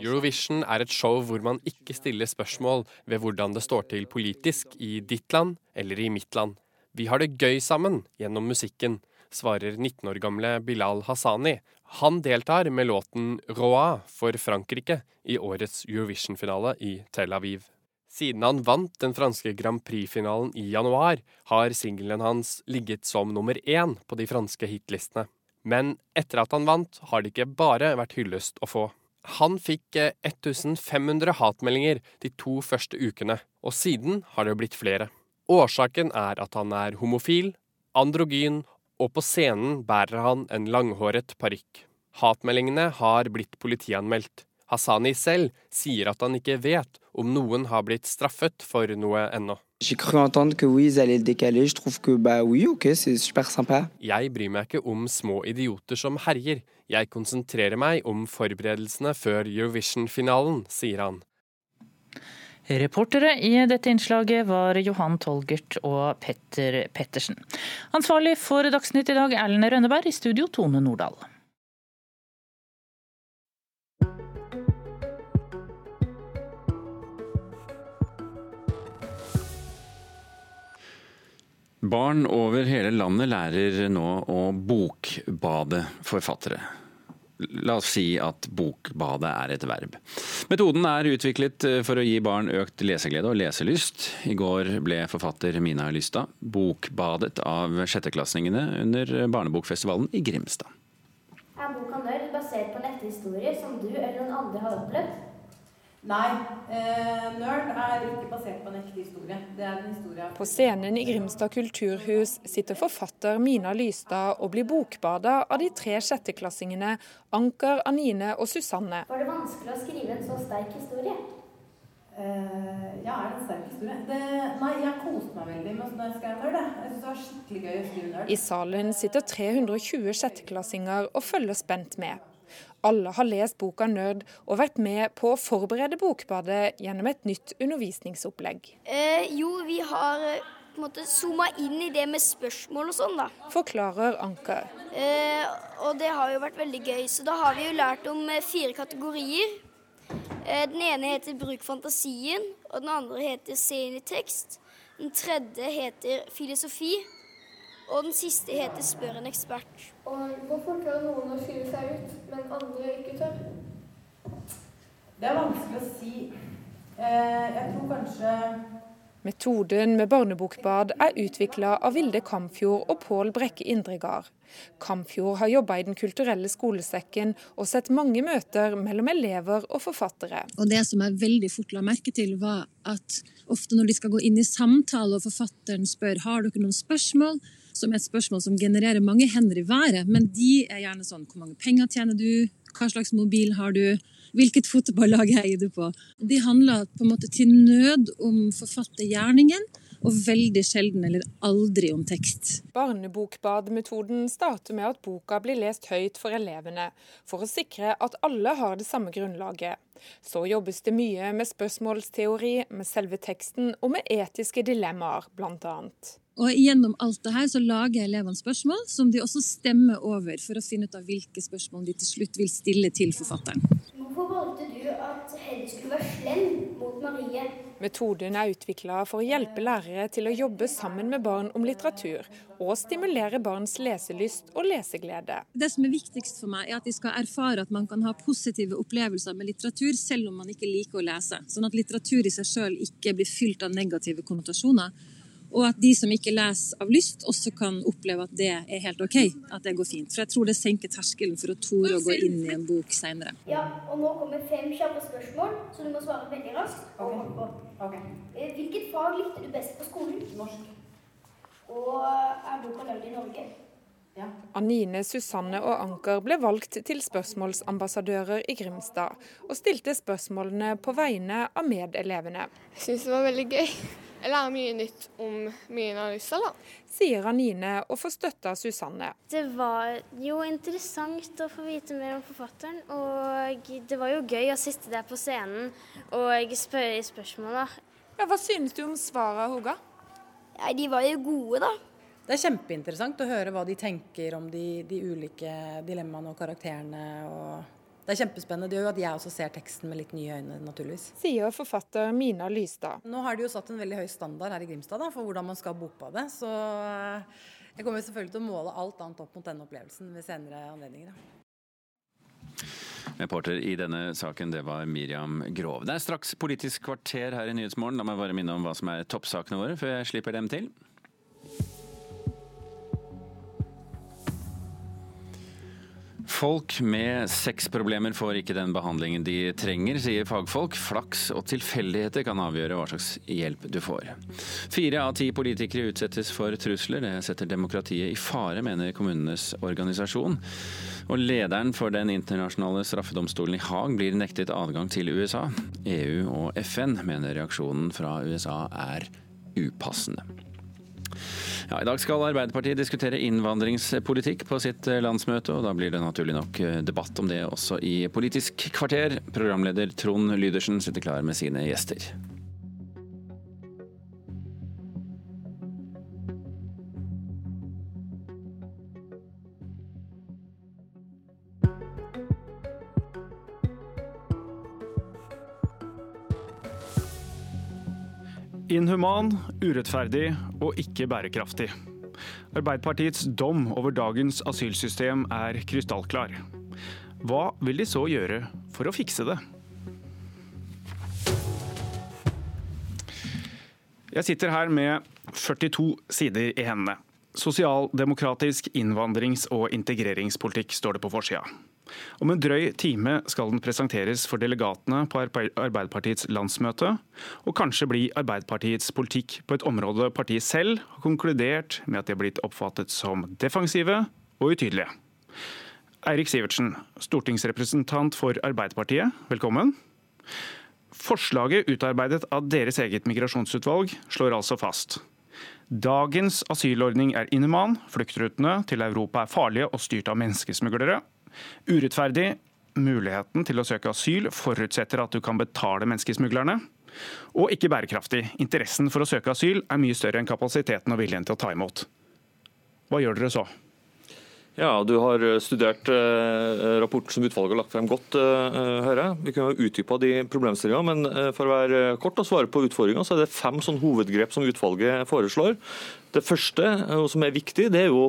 Eurovision er et show hvor man ikke stiller spørsmål ved hvordan det står til politisk i ditt land eller i mitt land. Vi har det gøy sammen gjennom musikken, svarer 19 år gamle Bilal Hassani. Han deltar med låten 'Roa' for Frankrike i årets Eurovision-finale i Tel Aviv. Siden han vant den franske Grand Prix-finalen i januar, har singelen hans ligget som nummer én på de franske hitlistene. Men etter at han vant, har det ikke bare vært hyllest å få. Han fikk 1500 eh, hatmeldinger de to første ukene, og siden har det blitt flere. Årsaken er at han er homofil, androgyn, og på scenen bærer han en langhåret parykk. Hatmeldingene har blitt politianmeldt. Hassani selv sier at han ikke vet om noen har blitt straffet for noe ennå. Jeg bryr meg ikke om små idioter som herjer. Jeg konsentrerer meg om forberedelsene før Eurovision-finalen, sier han. Reportere i dette innslaget var Johan Tolgert og Petter Pettersen. Ansvarlig for Dagsnytt i dag, Erlend Rønneberg. I studio, Tone Nordahl. Barn over hele landet lærer nå å bokbade forfattere. La oss si at bokbadet er et verb. Metoden er utviklet for å gi barn økt leseglede og leselyst. I går ble forfatter Mina Lystad bokbadet av sjetteklassingene under barnebokfestivalen i Grimstad. Er boka Nerd basert på netthistorie som du eller noen andre har opplevd? Nei, eh, Nerd er ikke basert på en ekte historie. Det er en historie På scenen i Grimstad kulturhus sitter forfatter Mina Lystad og blir bokbada av de tre sjetteklassingene Anker, Anine og Susanne. Var det vanskelig å skrive en så sterk historie? Eh, ja, er det en sterk historie? Det, nei, jeg koste meg veldig med når jeg skrev Nerd. jeg. Synes det var skikkelig gøy å skrive Nerd. I salen sitter 320 sjetteklassinger og følger spent med. Alle har lest boka Nerd og vært med på å forberede Bokbadet gjennom et nytt undervisningsopplegg. Eh, jo, vi har eh, på en måte zooma inn i det med spørsmål og sånn, da. Forklarer Anker. Eh, og det har jo vært veldig gøy. Så da har vi jo lært om eh, fire kategorier. Eh, den ene heter Bruk fantasien, og den andre heter Se inn i tekst. Den tredje heter Filosofi. Og den siste heter Spør en ekspert. Og hvorfor tør noen å skyve seg ut, men andre ikke tør? Det er vanskelig å si. Eh, jeg tror kanskje Metoden med barnebokbad er utvikla av Vilde Kamfjord og Pål Brekke Indregard. Kamfjord har jobba i Den kulturelle skolesekken og sett mange møter mellom elever og forfattere. Og Det som jeg veldig fort la merke til, var at ofte når de skal gå inn i samtale og forfatteren spør har dere noen spørsmål, som er et spørsmål som genererer mange hender i været, men de er gjerne sånn hvor mange penger tjener du, hva slags mobil har du, hvilket fotballag heier du på? De handler på en måte til nød om forfattergjerningen, og veldig sjelden eller aldri om tekst. Barnebokbadmetoden starter med at boka blir lest høyt for elevene, for å sikre at alle har det samme grunnlaget. Så jobbes det mye med spørsmålsteori, med selve teksten og med etiske dilemmaer, bl.a. Og gjennom alt det her så lager elevene spørsmål som de også stemmer over for å finne ut av hvilke spørsmål de til slutt vil stille til forfatteren. Hvorfor valgte du at Heddy skulle være slem mot Marie? Metoden er utvikla for å hjelpe lærere til å jobbe sammen med barn om litteratur, og stimulere barns leselyst og leseglede. Det som er viktigst for meg, er at de skal erfare at man kan ha positive opplevelser med litteratur, selv om man ikke liker å lese. Sånn at litteratur i seg sjøl ikke blir fylt av negative konnotasjoner. Og at de som ikke leser av lyst, også kan oppleve at det er helt OK. At det går fint. For jeg tror det senker terskelen for å tore å gå inn i en bok seinere. Ja, og nå kommer fem kjappe spørsmål, så du må svare veldig raskt. Eh, Hvilket fag likte du best på skolen? Norsk. Og er boka lagd i Norge? Anine, Susanne og Anker ble valgt til spørsmålsambassadører i Grimstad, og stilte spørsmålene på vegne av medelevene. Jeg syns det var veldig gøy. Jeg lærer mye nytt om mine analyser, da. Sier Anine og får støtte av Susanne. Det var jo interessant å få vite mer om forfatteren, og det var jo gøy å sitte der på scenen og spørre spørsmål, da. Ja, hva synes du om svarene, Hoga? Ja, de var jo gode, da. Det er kjempeinteressant å høre hva de tenker om de, de ulike dilemmaene og karakterene. og det er kjempespennende. Det gjør jo at jeg også ser teksten med litt nye øyne, naturligvis. Sier forfatter Mina Lystad. Nå har de jo satt en veldig høy standard her i Grimstad da, for hvordan man skal bokbade. Så eh, jeg kommer selvfølgelig til å måle alt annet opp mot denne opplevelsen ved senere anledninger. Da. Reporter i denne saken, det var Miriam Grov. Det er straks Politisk kvarter her i Nyhetsmorgen. La meg bare minne om hva som er toppsakene våre, før jeg slipper dem til. Folk med sexproblemer får ikke den behandlingen de trenger, sier fagfolk. Flaks og tilfeldigheter kan avgjøre hva slags hjelp du får. Fire av ti politikere utsettes for trusler. Det setter demokratiet i fare, mener kommunenes organisasjon. Og lederen for den internasjonale straffedomstolen i Haag blir nektet adgang til USA. EU og FN mener reaksjonen fra USA er upassende. Ja, I dag skal Arbeiderpartiet diskutere innvandringspolitikk på sitt eh, landsmøte, og da blir det naturlig nok eh, debatt om det også i Politisk kvarter. Programleder Trond Lydersen sitter klar med sine gjester. Inhuman, urettferdig og ikke bærekraftig. Arbeiderpartiets dom over dagens asylsystem er krystallklar. Hva vil de så gjøre for å fikse det? Jeg sitter her med 42 sider i hendene. Sosialdemokratisk innvandrings- og integreringspolitikk står det på forsida. Om en drøy time skal den presenteres for delegatene på Arbeiderpartiets landsmøte, og kanskje bli Arbeiderpartiets politikk på et område partiet selv har konkludert med at de har blitt oppfattet som defensive og utydelige. Eirik Sivertsen, stortingsrepresentant for Arbeiderpartiet, velkommen. Forslaget utarbeidet av deres eget migrasjonsutvalg slår altså fast. Dagens asylordning er inhuman, fluktrutene til Europa er farlige og styrt av menneskesmuglere, Urettferdig. Muligheten til å søke asyl forutsetter at du kan betale menneskesmuglerne. Og ikke bærekraftig. Interessen for å søke asyl er mye større enn kapasiteten og viljen til å ta imot. Hva gjør dere så? Ja, Du har studert eh, rapporten som utvalget har lagt frem godt, eh, hører jeg. Vi kunne utdypa de problemstillingene, men eh, for å være kort og svare på utfordringa, så er det fem sånn hovedgrep som utvalget foreslår. Det første, som er viktig, det er jo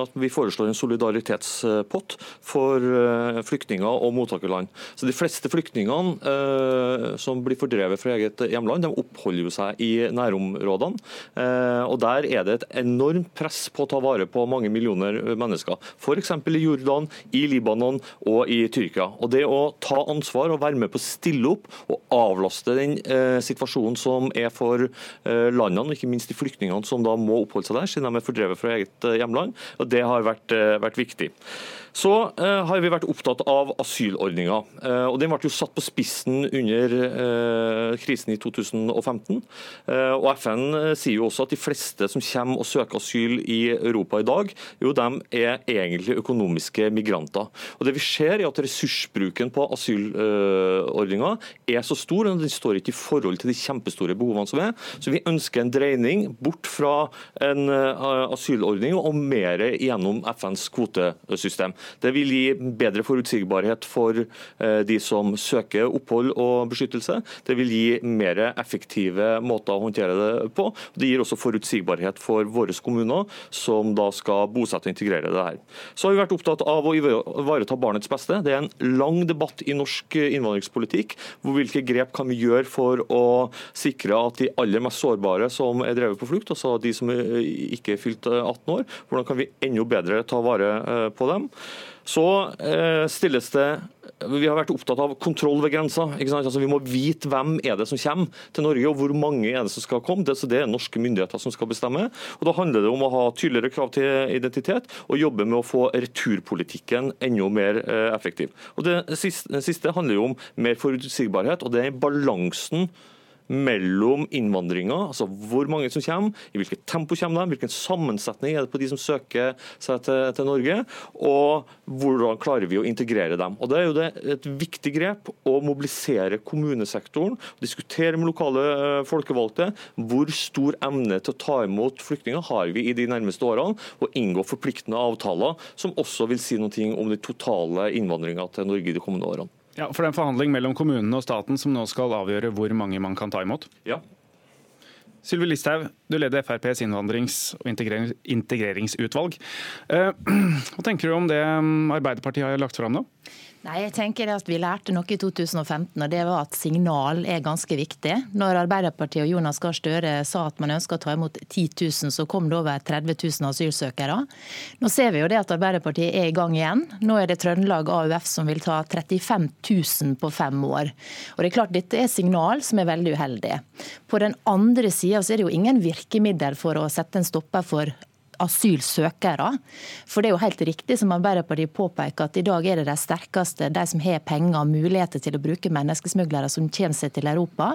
at vi foreslår en solidaritetspott for eh, flyktninger og mottakerland. Så De fleste flyktningene eh, som blir fordrevet fra eget hjemland, de oppholder jo seg i nærområdene. Eh, og Der er det et enormt press på å ta vare på mange millioner mennesker. F.eks. i Jordan, i Libanon og i Tyrkia. Og Det å ta ansvar og være med på å stille opp og avlaste den situasjonen som er for landene, og ikke minst de flyktningene som da må oppholde seg der, siden de er fordrevet fra eget eh, hjemland. og Det har vært, eh, vært viktig. Så eh, har vi vært opptatt av asylordninga. Eh, og Den ble jo satt på spissen under eh, krisen i 2015. og FN sier jo også at de fleste som kommer og søker asyl i Europa i dag, jo de er egentlig økonomiske migranter. Og Det vi ser er at ressursbruken på asylordninga er så stor, og den står ikke i forhold til de kjempestore behovene som er. Så vi ønsker en dreining bort fra en asylordning og mer gjennom FNs kvotesystem. Det vil gi bedre forutsigbarhet for eh, de som søker opphold og beskyttelse. Det vil gi mer effektive måter å håndtere det på. Det gir også forutsigbarhet for våre kommuner, som da skal bosette og integrere det her. Så har vi vært opptatt av å ivareta barnets beste. Det er en lang debatt i norsk innvandringspolitikk. hvor Hvilke grep kan vi gjøre for å sikre at de aller mest sårbare som er drevet på flukt, altså de som ikke er fylt 18 år, hvordan kan vi enda bedre ta vare eh, på dem? Så eh, stilles det vi har vært opptatt av kontroll ved grensa. Altså, vi må vite hvem er det som kommer til Norge, og hvor mange er det som skal komme. Det, det er norske myndigheter som skal bestemme. Og Da handler det om å ha tydeligere krav til identitet, og jobbe med å få returpolitikken enda mer eh, effektiv. Og Det siste, det siste handler jo om mer forutsigbarhet, og det er balansen mellom innvandringa, altså hvor mange som kommer, i hvilket tempo kommer de, hvilken sammensetning er det på de som søker seg til, til, Norge, og hvordan klarer vi å integrere dem. Og Det er jo det, et viktig grep å mobilisere kommunesektoren, diskutere med lokale eh, folkevalgte hvor stor evne til å ta imot flyktninger har vi i de nærmeste årene, og inngå forpliktende avtaler som også vil si noe om den totale innvandringa til Norge de kommende årene. Ja, For det er en forhandling mellom kommunene og staten som nå skal avgjøre hvor mange man kan ta imot? Ja. Sylvi Listhaug, du leder FrPs innvandrings- og integreringsutvalg. Eh, [CLEARS THROAT] hva tenker du om det mm, Arbeiderpartiet har lagt fram nå? Nei, jeg tenker at Vi lærte noe i 2015, og det var at signal er ganske viktig. Når Arbeiderpartiet og Jonas Gahr Støre sa at man ønska å ta imot 10 000, så kom det over 30 000 asylsøkere. Nå ser vi jo det at Arbeiderpartiet er i gang igjen. Nå er det Trøndelag AUF som vil ta 35 000 på fem år. Og det er klart Dette er signal som er veldig uheldig. På den andre sida er det jo ingen virkemiddel for å sette en stopper for asylsøkere. For det er jo helt riktig som Arbeiderpartiet påpeker at i dag er det de sterkeste, de som har penger og muligheter til å bruke menneskesmuglere som kommer seg til Europa.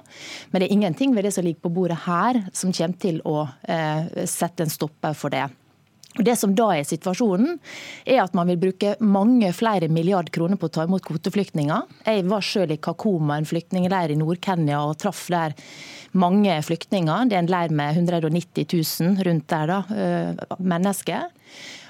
Men det er ingenting ved det som ligger på bordet her som kommer til å eh, sette en stopper for det. Det som da er situasjonen, er at man vil bruke mange flere milliard kroner på å ta imot kvoteflyktninger. Jeg var selv i Kakoma, en flyktningleir i Nord-Kenya, og traff der mange flyktninger. Det er en leir med 190 000 rundt der, da, eh, mennesker.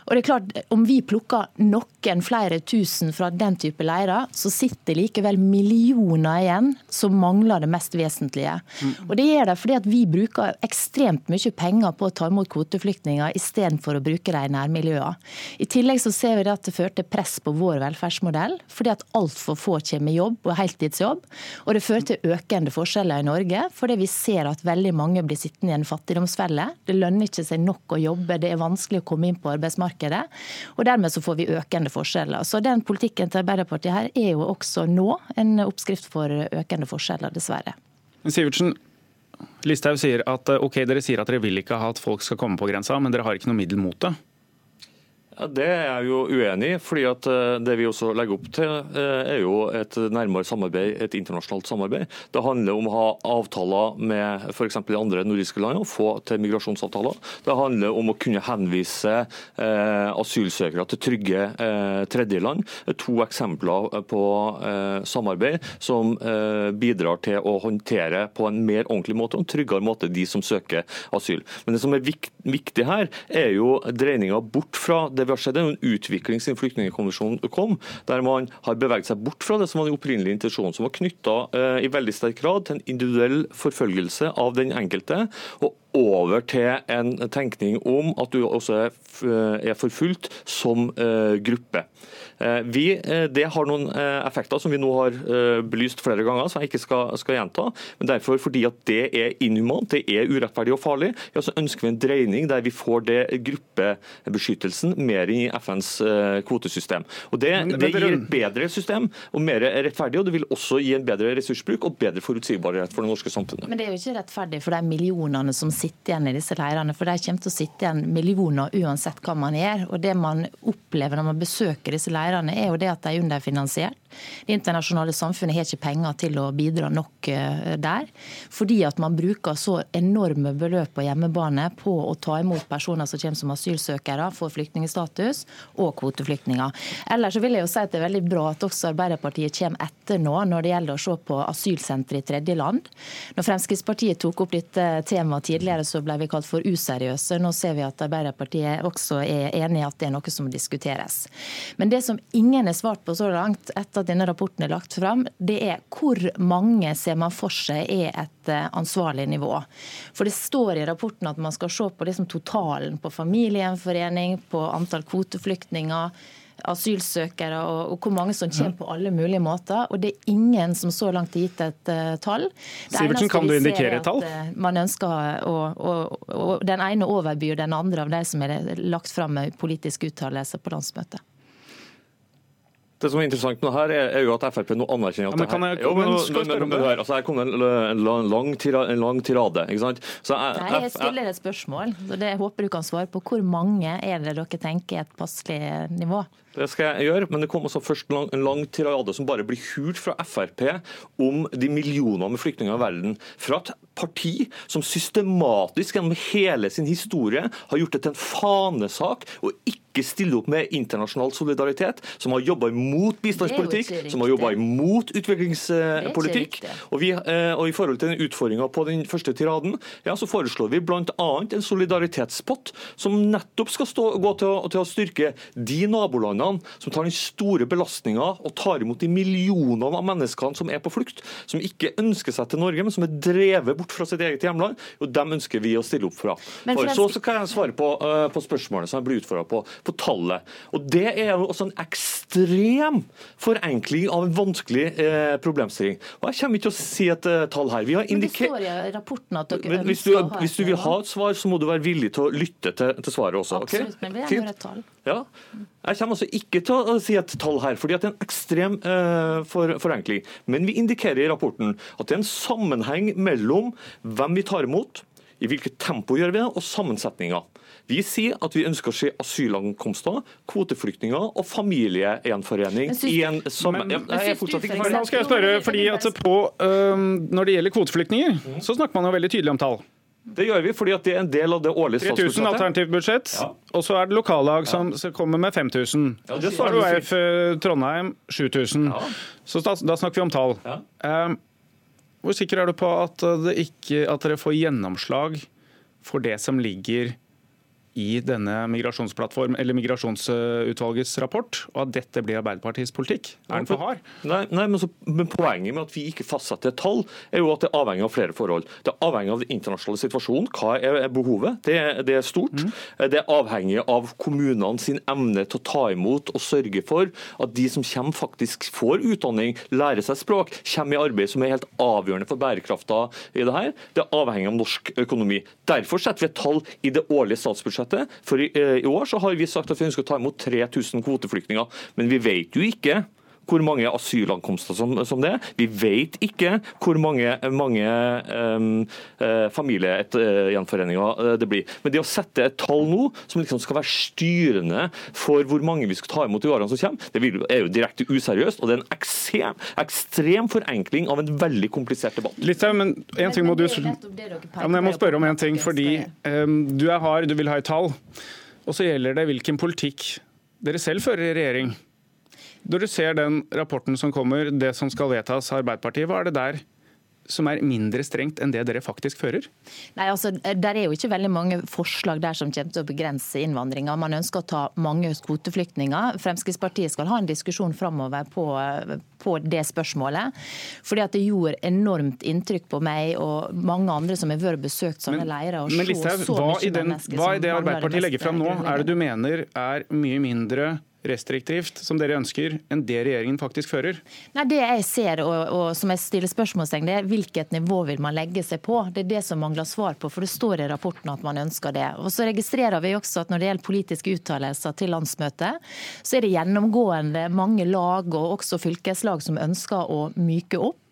Og det er klart, Om vi plukker noen flere tusen fra den type leirer, så sitter likevel millioner igjen som mangler det mest vesentlige. Mm. Og Det gjør det fordi at vi bruker ekstremt mye penger på å ta imot kvoteflyktninger istedenfor å bruke dem i nærmiljøene. I tillegg så ser vi at det fører til press på vår velferdsmodell, fordi at altfor få kommer i jobb og heltidsjobb. Og det fører til økende forskjeller i Norge, fordi vi ser at veldig mange blir sittende i en fattigdomsfelle. Det lønner ikke seg nok å jobbe, det er vanskelig å komme inn på arbeidsmarkedet arbeidsmarkedet. Og dermed så får vi økende forskjeller. Så den politikken til Arbeiderpartiet her er jo også nå en oppskrift for økende forskjeller, dessverre. Sivertsen, Listhaug sier at ok, dere sier at dere vil ikke ha at folk skal komme på grensa, men dere har ikke noe middel mot det. Det er jeg jo uenig i. fordi at eh, Det vi også legger opp til, eh, er jo et nærmere samarbeid, et internasjonalt samarbeid. Det handler om å ha avtaler med f.eks. de andre nordiske landene, få til migrasjonsavtaler. Det handler om å kunne henvise eh, asylsøkere til trygge tredjeland. To eksempler på samarbeid som bidrar til å håndtere på en mer ordentlig måte og en tryggere måte de som søker asyl. Men det som er viktig her, er jo dreininga bort fra det vi har sett, en utvikling siden flyktningkonvensjonen kom, der man har beveget seg bort fra det som var den opprinnelige intensjonen, som var knytta eh, i veldig sterk grad til en individuell forfølgelse av den enkelte. og over til en tenkning om at du også er forfulgt som eh, gruppe. Eh, vi, eh, det har noen eh, effekter som vi nå har belyst flere ganger, som jeg ikke skal, skal gjenta. Men derfor, fordi at det er inhumant, det er urettferdig og farlig, ja, så ønsker vi en dreining der vi får det gruppebeskyttelsen mer inn i FNs kvotesystem. Og Det, det gir et bedre system og mer rettferdig, og det vil også gi en bedre ressursbruk og bedre forutsigbarhet for det norske samfunnet. Men det er jo ikke rettferdig for de millionene som sitter igjen i disse leirene, for de kommer til å sitte igjen millioner uansett hva man gjør. Og det man opplever når man besøker disse leirene, er jo det at de er underfinansiert. Det internasjonale samfunnet har ikke penger til å bidra nok eh, der. Fordi at man bruker så enorme beløp på hjemmebane på å ta imot personer som kommer som asylsøkere, får flyktningstatus og kvoteflyktninger. Ellers så vil jeg jo si at det er veldig bra at også Arbeiderpartiet kommer etter nå når det gjelder å se på asylsentre i tredjeland. Når Fremskrittspartiet tok opp dette temaet tidligere, så ble vi kalt for useriøse. Nå ser vi at Arbeiderpartiet også er enig i at det er noe som diskuteres. Men det som ingen har svart på så langt etter at denne rapporten er lagt fram, det er hvor mange ser man for seg er et eh, ansvarlig nivå. For det står i rapporten at man skal se på liksom totalen på familiegjenforening, på antall kvoteflyktninger asylsøkere og, og, hvor mange som kommer på alle mulige måter. Og det er ingen som så langt har gitt et uh, tall. Sivertsen, kan du indikere et tall? Uh, man ønsker å, å, å, Den ene overbyr den andre av de som er lagt fram med politisk uttalelse på landsmøtet. Det som er interessant med det her, er, jo at Frp nå anerkjenner at ja, men jeg, jo, men, men, men, men, hør, altså Her kom det en, en, lang, tirade. En lang tirade ikke sant? Så jeg, Nei, jeg stiller et spørsmål. og det håper du kan svare på. Hvor mange er det dere tenker er et passelig nivå? Det skal jeg gjøre, men det kom også først en lang, en lang tirade som bare blir hult fra Frp om de millioner med flyktninger i verden. Fra et parti som systematisk gjennom hele sin historie har gjort det til en fanesak og ikke stille opp med internasjonal solidaritet, som har jobba imot bistandspolitikk, som har jobba imot utviklingspolitikk. Og, vi, eh, og, I forhold til den utfordringa på den første tiraden, ja, så foreslår vi bl.a. en solidaritetspott som nettopp skal stå, gå til å, til å, styrke de nabolandene kommunene som tar den store belastninga og tar imot de millionene av menneskene som er på flukt, som ikke ønsker seg til Norge, men som er drevet bort fra sitt eget hjemland, og dem ønsker vi å stille opp fra. For så, så kan jeg svare på, uh, på spørsmålet som jeg blir utfordra på, på tallet. Og Det er jo også en ekstrem forenkling av en vanskelig uh, problemstilling. Og Jeg kommer ikke til å si et uh, tall her. Vi har Men det står i rapporten at dere men hvis du, ha hvis du vil ha et svar, så må du være villig til å lytte til, til svaret også. ok? Absolutt, men vi har et tall. Ja. Jeg kommer altså ikke til å si et tall her, fordi at det er en ekstrem eh, for, forenkling. Men vi indikerer i rapporten at det er en sammenheng mellom hvem vi tar imot, i hvilket tempo gjør vi det, og sammensetninga. Vi sier at vi ønsker å se asylankomster, kvoteflyktninger og familiegjenforening i en samme... Men- Ja, jeg er fortsatt ikke ferdig. nå skal jeg spørre, fordi at på, øhm, Når det gjelder kvoteflyktninger, så snakker man jo veldig tydelig om tall. Det gjør vi fordi at det er en del av det årlige 3000 statsbudsjettet. alternativt budsjett, og så er det lokallag som ja. kommer med 5000. Ja, det Så er AF eh, Trondheim 7000. Så da, da snakker vi om tall. Um, hvor sikker er du på at, eh, det ikke, at dere får gjennomslag for det som ligger i denne migrasjonsplattform, eller migrasjonsutvalgets rapport, og at dette blir Arbeiderpartiets politikk? Er den for hard? Nei, nei men, så, men Poenget med at vi ikke fastsetter tall, er jo at det er avhengig av flere forhold. Det er avhengig av den internasjonale situasjonen. Hva er er behovet? Det, det er stort. Det er avhengig av kommunene sin evne til å ta imot og sørge for at de som kommer, faktisk får utdanning, lærer seg språk, kommer i arbeid, som er helt avgjørende for bærekrafta i det her. Det er avhengig av norsk økonomi. Derfor setter vi et tall i det årlige statsbudsjettet. For i, eh, i år så har vi sagt at vi ønsker å ta imot 3000 kvoteflyktninger. Men vi vet jo ikke hvor mange asylankomster som, som det er. Vi vet ikke hvor mange, mange um, uh, familiegjenforeninger eh, det blir. Men det å sette et tall nå som liksom skal være styrende for hvor mange vi skal ta imot i årene som kommer, det er jo direkte useriøst. Og det er en ekstrem, ekstrem forenkling av en veldig komplisert debatt. Listhaug, men en ting må du ja, men Jeg må spørre om en ting, fordi um, du er hard, du vil ha et tall. Og så gjelder det hvilken politikk dere selv fører i regjering. Når du ser den rapporten som kommer, det som skal vedtas av Arbeiderpartiet, hva er det der som er mindre strengt enn det dere faktisk fører? Nei, altså, Der er jo ikke veldig mange forslag der som kommer til å begrense innvandringa. Man ønsker å ta mange kvoteflyktninger. Fremskrittspartiet skal ha en diskusjon framover på, på det spørsmålet. Fordi at Det gjorde enormt inntrykk på meg og mange andre som har vært besøkt sånne leirer. og Men se Listhaug, så hva, i den, hva i det Arbeiderpartiet legger fram nå, er det du mener er mye mindre restriktivt, som dere ønsker, enn det regjeringen faktisk fører? Nei, Det jeg ser og, og som jeg stiller spørsmålstegn det er hvilket nivå vil man legge seg på. Det er det som mangler svar på, for det står i rapporten at man ønsker det. Og Så registrerer vi også at når det gjelder politiske uttalelser til landsmøtet, så er det gjennomgående mange lag og også fylkeslag som ønsker å myke opp.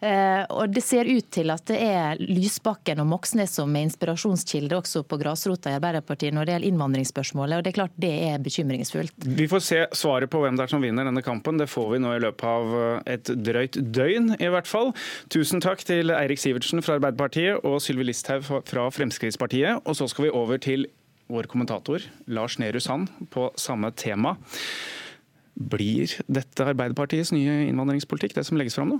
Eh, og Det ser ut til at det er Lysbakken og Moxnes som er inspirasjonskilde også på grasrota i Arbeiderpartiet når det gjelder innvandringsspørsmålet. og Det er klart det er bekymringsfullt. Vi får se svaret på hvem det er som vinner denne kampen. Det får vi nå i løpet av eh, et drøyt døgn, i hvert fall. Tusen takk til Eirik Sivertsen fra Arbeiderpartiet og Sylvi Listhaug fra Fremskrittspartiet. Og så skal vi over til vår kommentator Lars Nehru Sand på samme tema. Blir dette Arbeiderpartiets nye innvandringspolitikk, det som legges fram nå?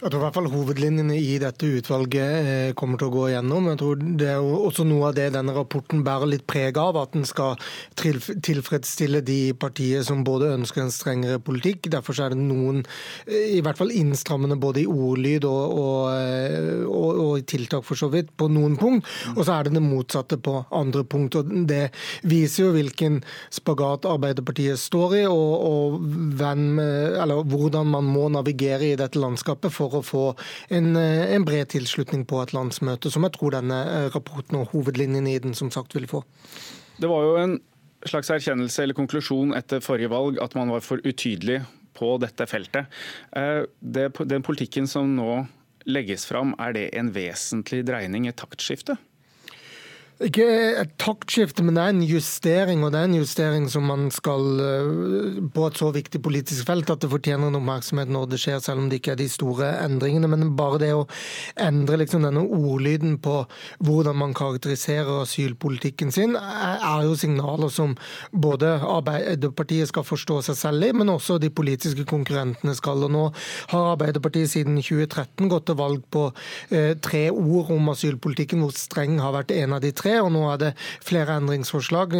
Jeg tror i hvert fall hovedlinjene i dette utvalget eh, kommer til å gå igjennom. Jeg tror Det er også noe av det denne rapporten bærer litt preg av. At den skal tilfredsstille de partier som både ønsker en strengere politikk. Derfor er det noen eh, i hvert fall innstrammende både i ordlyd og, og, eh, og, og tiltak for så vidt på noen punkt. Og så er det det motsatte på andre punkt. og Det viser jo hvilken spagat Arbeiderpartiet står i. og, hvem, eller hvordan man må navigere i dette landskapet for å få en, en bred tilslutning på et landsmøte, som jeg tror denne eh, rapporten og hovedlinjene i den som sagt vil få. Det var jo en slags erkjennelse eller konklusjon etter forrige valg at man var for utydelig på dette feltet. Eh, den politikken som nå legges fram, er det en vesentlig dreining, et taktskifte? Ikke et taktskifte, men det er en justering. Og det er en justering som man skal eh, på et så viktig politisk felt at det fortjener en oppmerksomhet når det skjer, selv om det ikke er de store endringene. Men bare det å endre liksom denne ordlyden på hvordan man karakteriserer asylpolitikken sin, er jo signaler som både Arbeiderpartiet skal forstå seg selv i, men også de politiske konkurrentene skal. Og nå har Arbeiderpartiet siden 2013 gått til valg på eh, tre ord om asylpolitikken, hvor streng har vært en av de tre. Tre, og nå er det flere endringsforslag.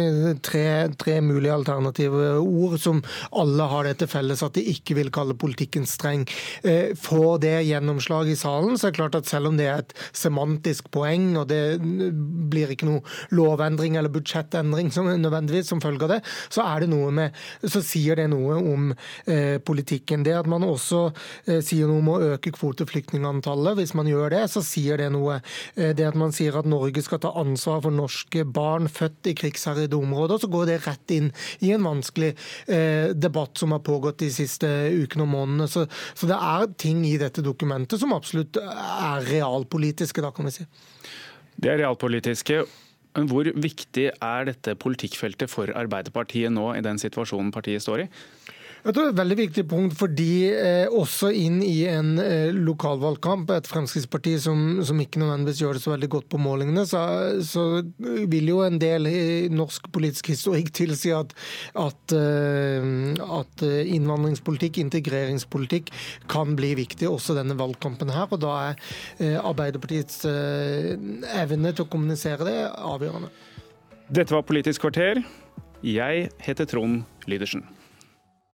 Tre, tre mulige alternative ord som alle har det til felles at de ikke vil kalle politikken streng. Eh, får det gjennomslag i salen, så er det klart at selv om det er et semantisk poeng, og det blir ikke noe lovendring eller budsjettendring som, nødvendigvis som følge av det, så, med, så sier det noe om eh, politikken. Det at man også eh, sier noe om å øke kvoteflyktningantallet, hvis man gjør det, så sier det noe. Eh, det at man sier at Norge skal ta ansvar for norske barn født i krigsherjede områder, så går det rett inn i en vanskelig eh, debatt som har pågått de siste ukene og månedene. Så, så det er ting i dette dokumentet som absolutt er realpolitiske, da kan vi si. Det er realpolitiske. Hvor viktig er dette politikkfeltet for Arbeiderpartiet nå i den situasjonen partiet står i? Jeg tror det er et veldig viktig punkt, fordi eh, også inn i en eh, lokalvalgkamp, et Fremskrittsparti som, som, ikke nødvendigvis gjør det så veldig godt på målingene, så, så vil jo en del i norsk politisk historikk tilsi at, at, eh, at, innvandringspolitikk, integreringspolitikk, kan bli viktig også denne valgkampen her. Og da er eh, Arbeiderpartiets eh, evne til å kommunisere det avgjørende. Dette var Politisk kvarter. Jeg heter Trond Lydersen.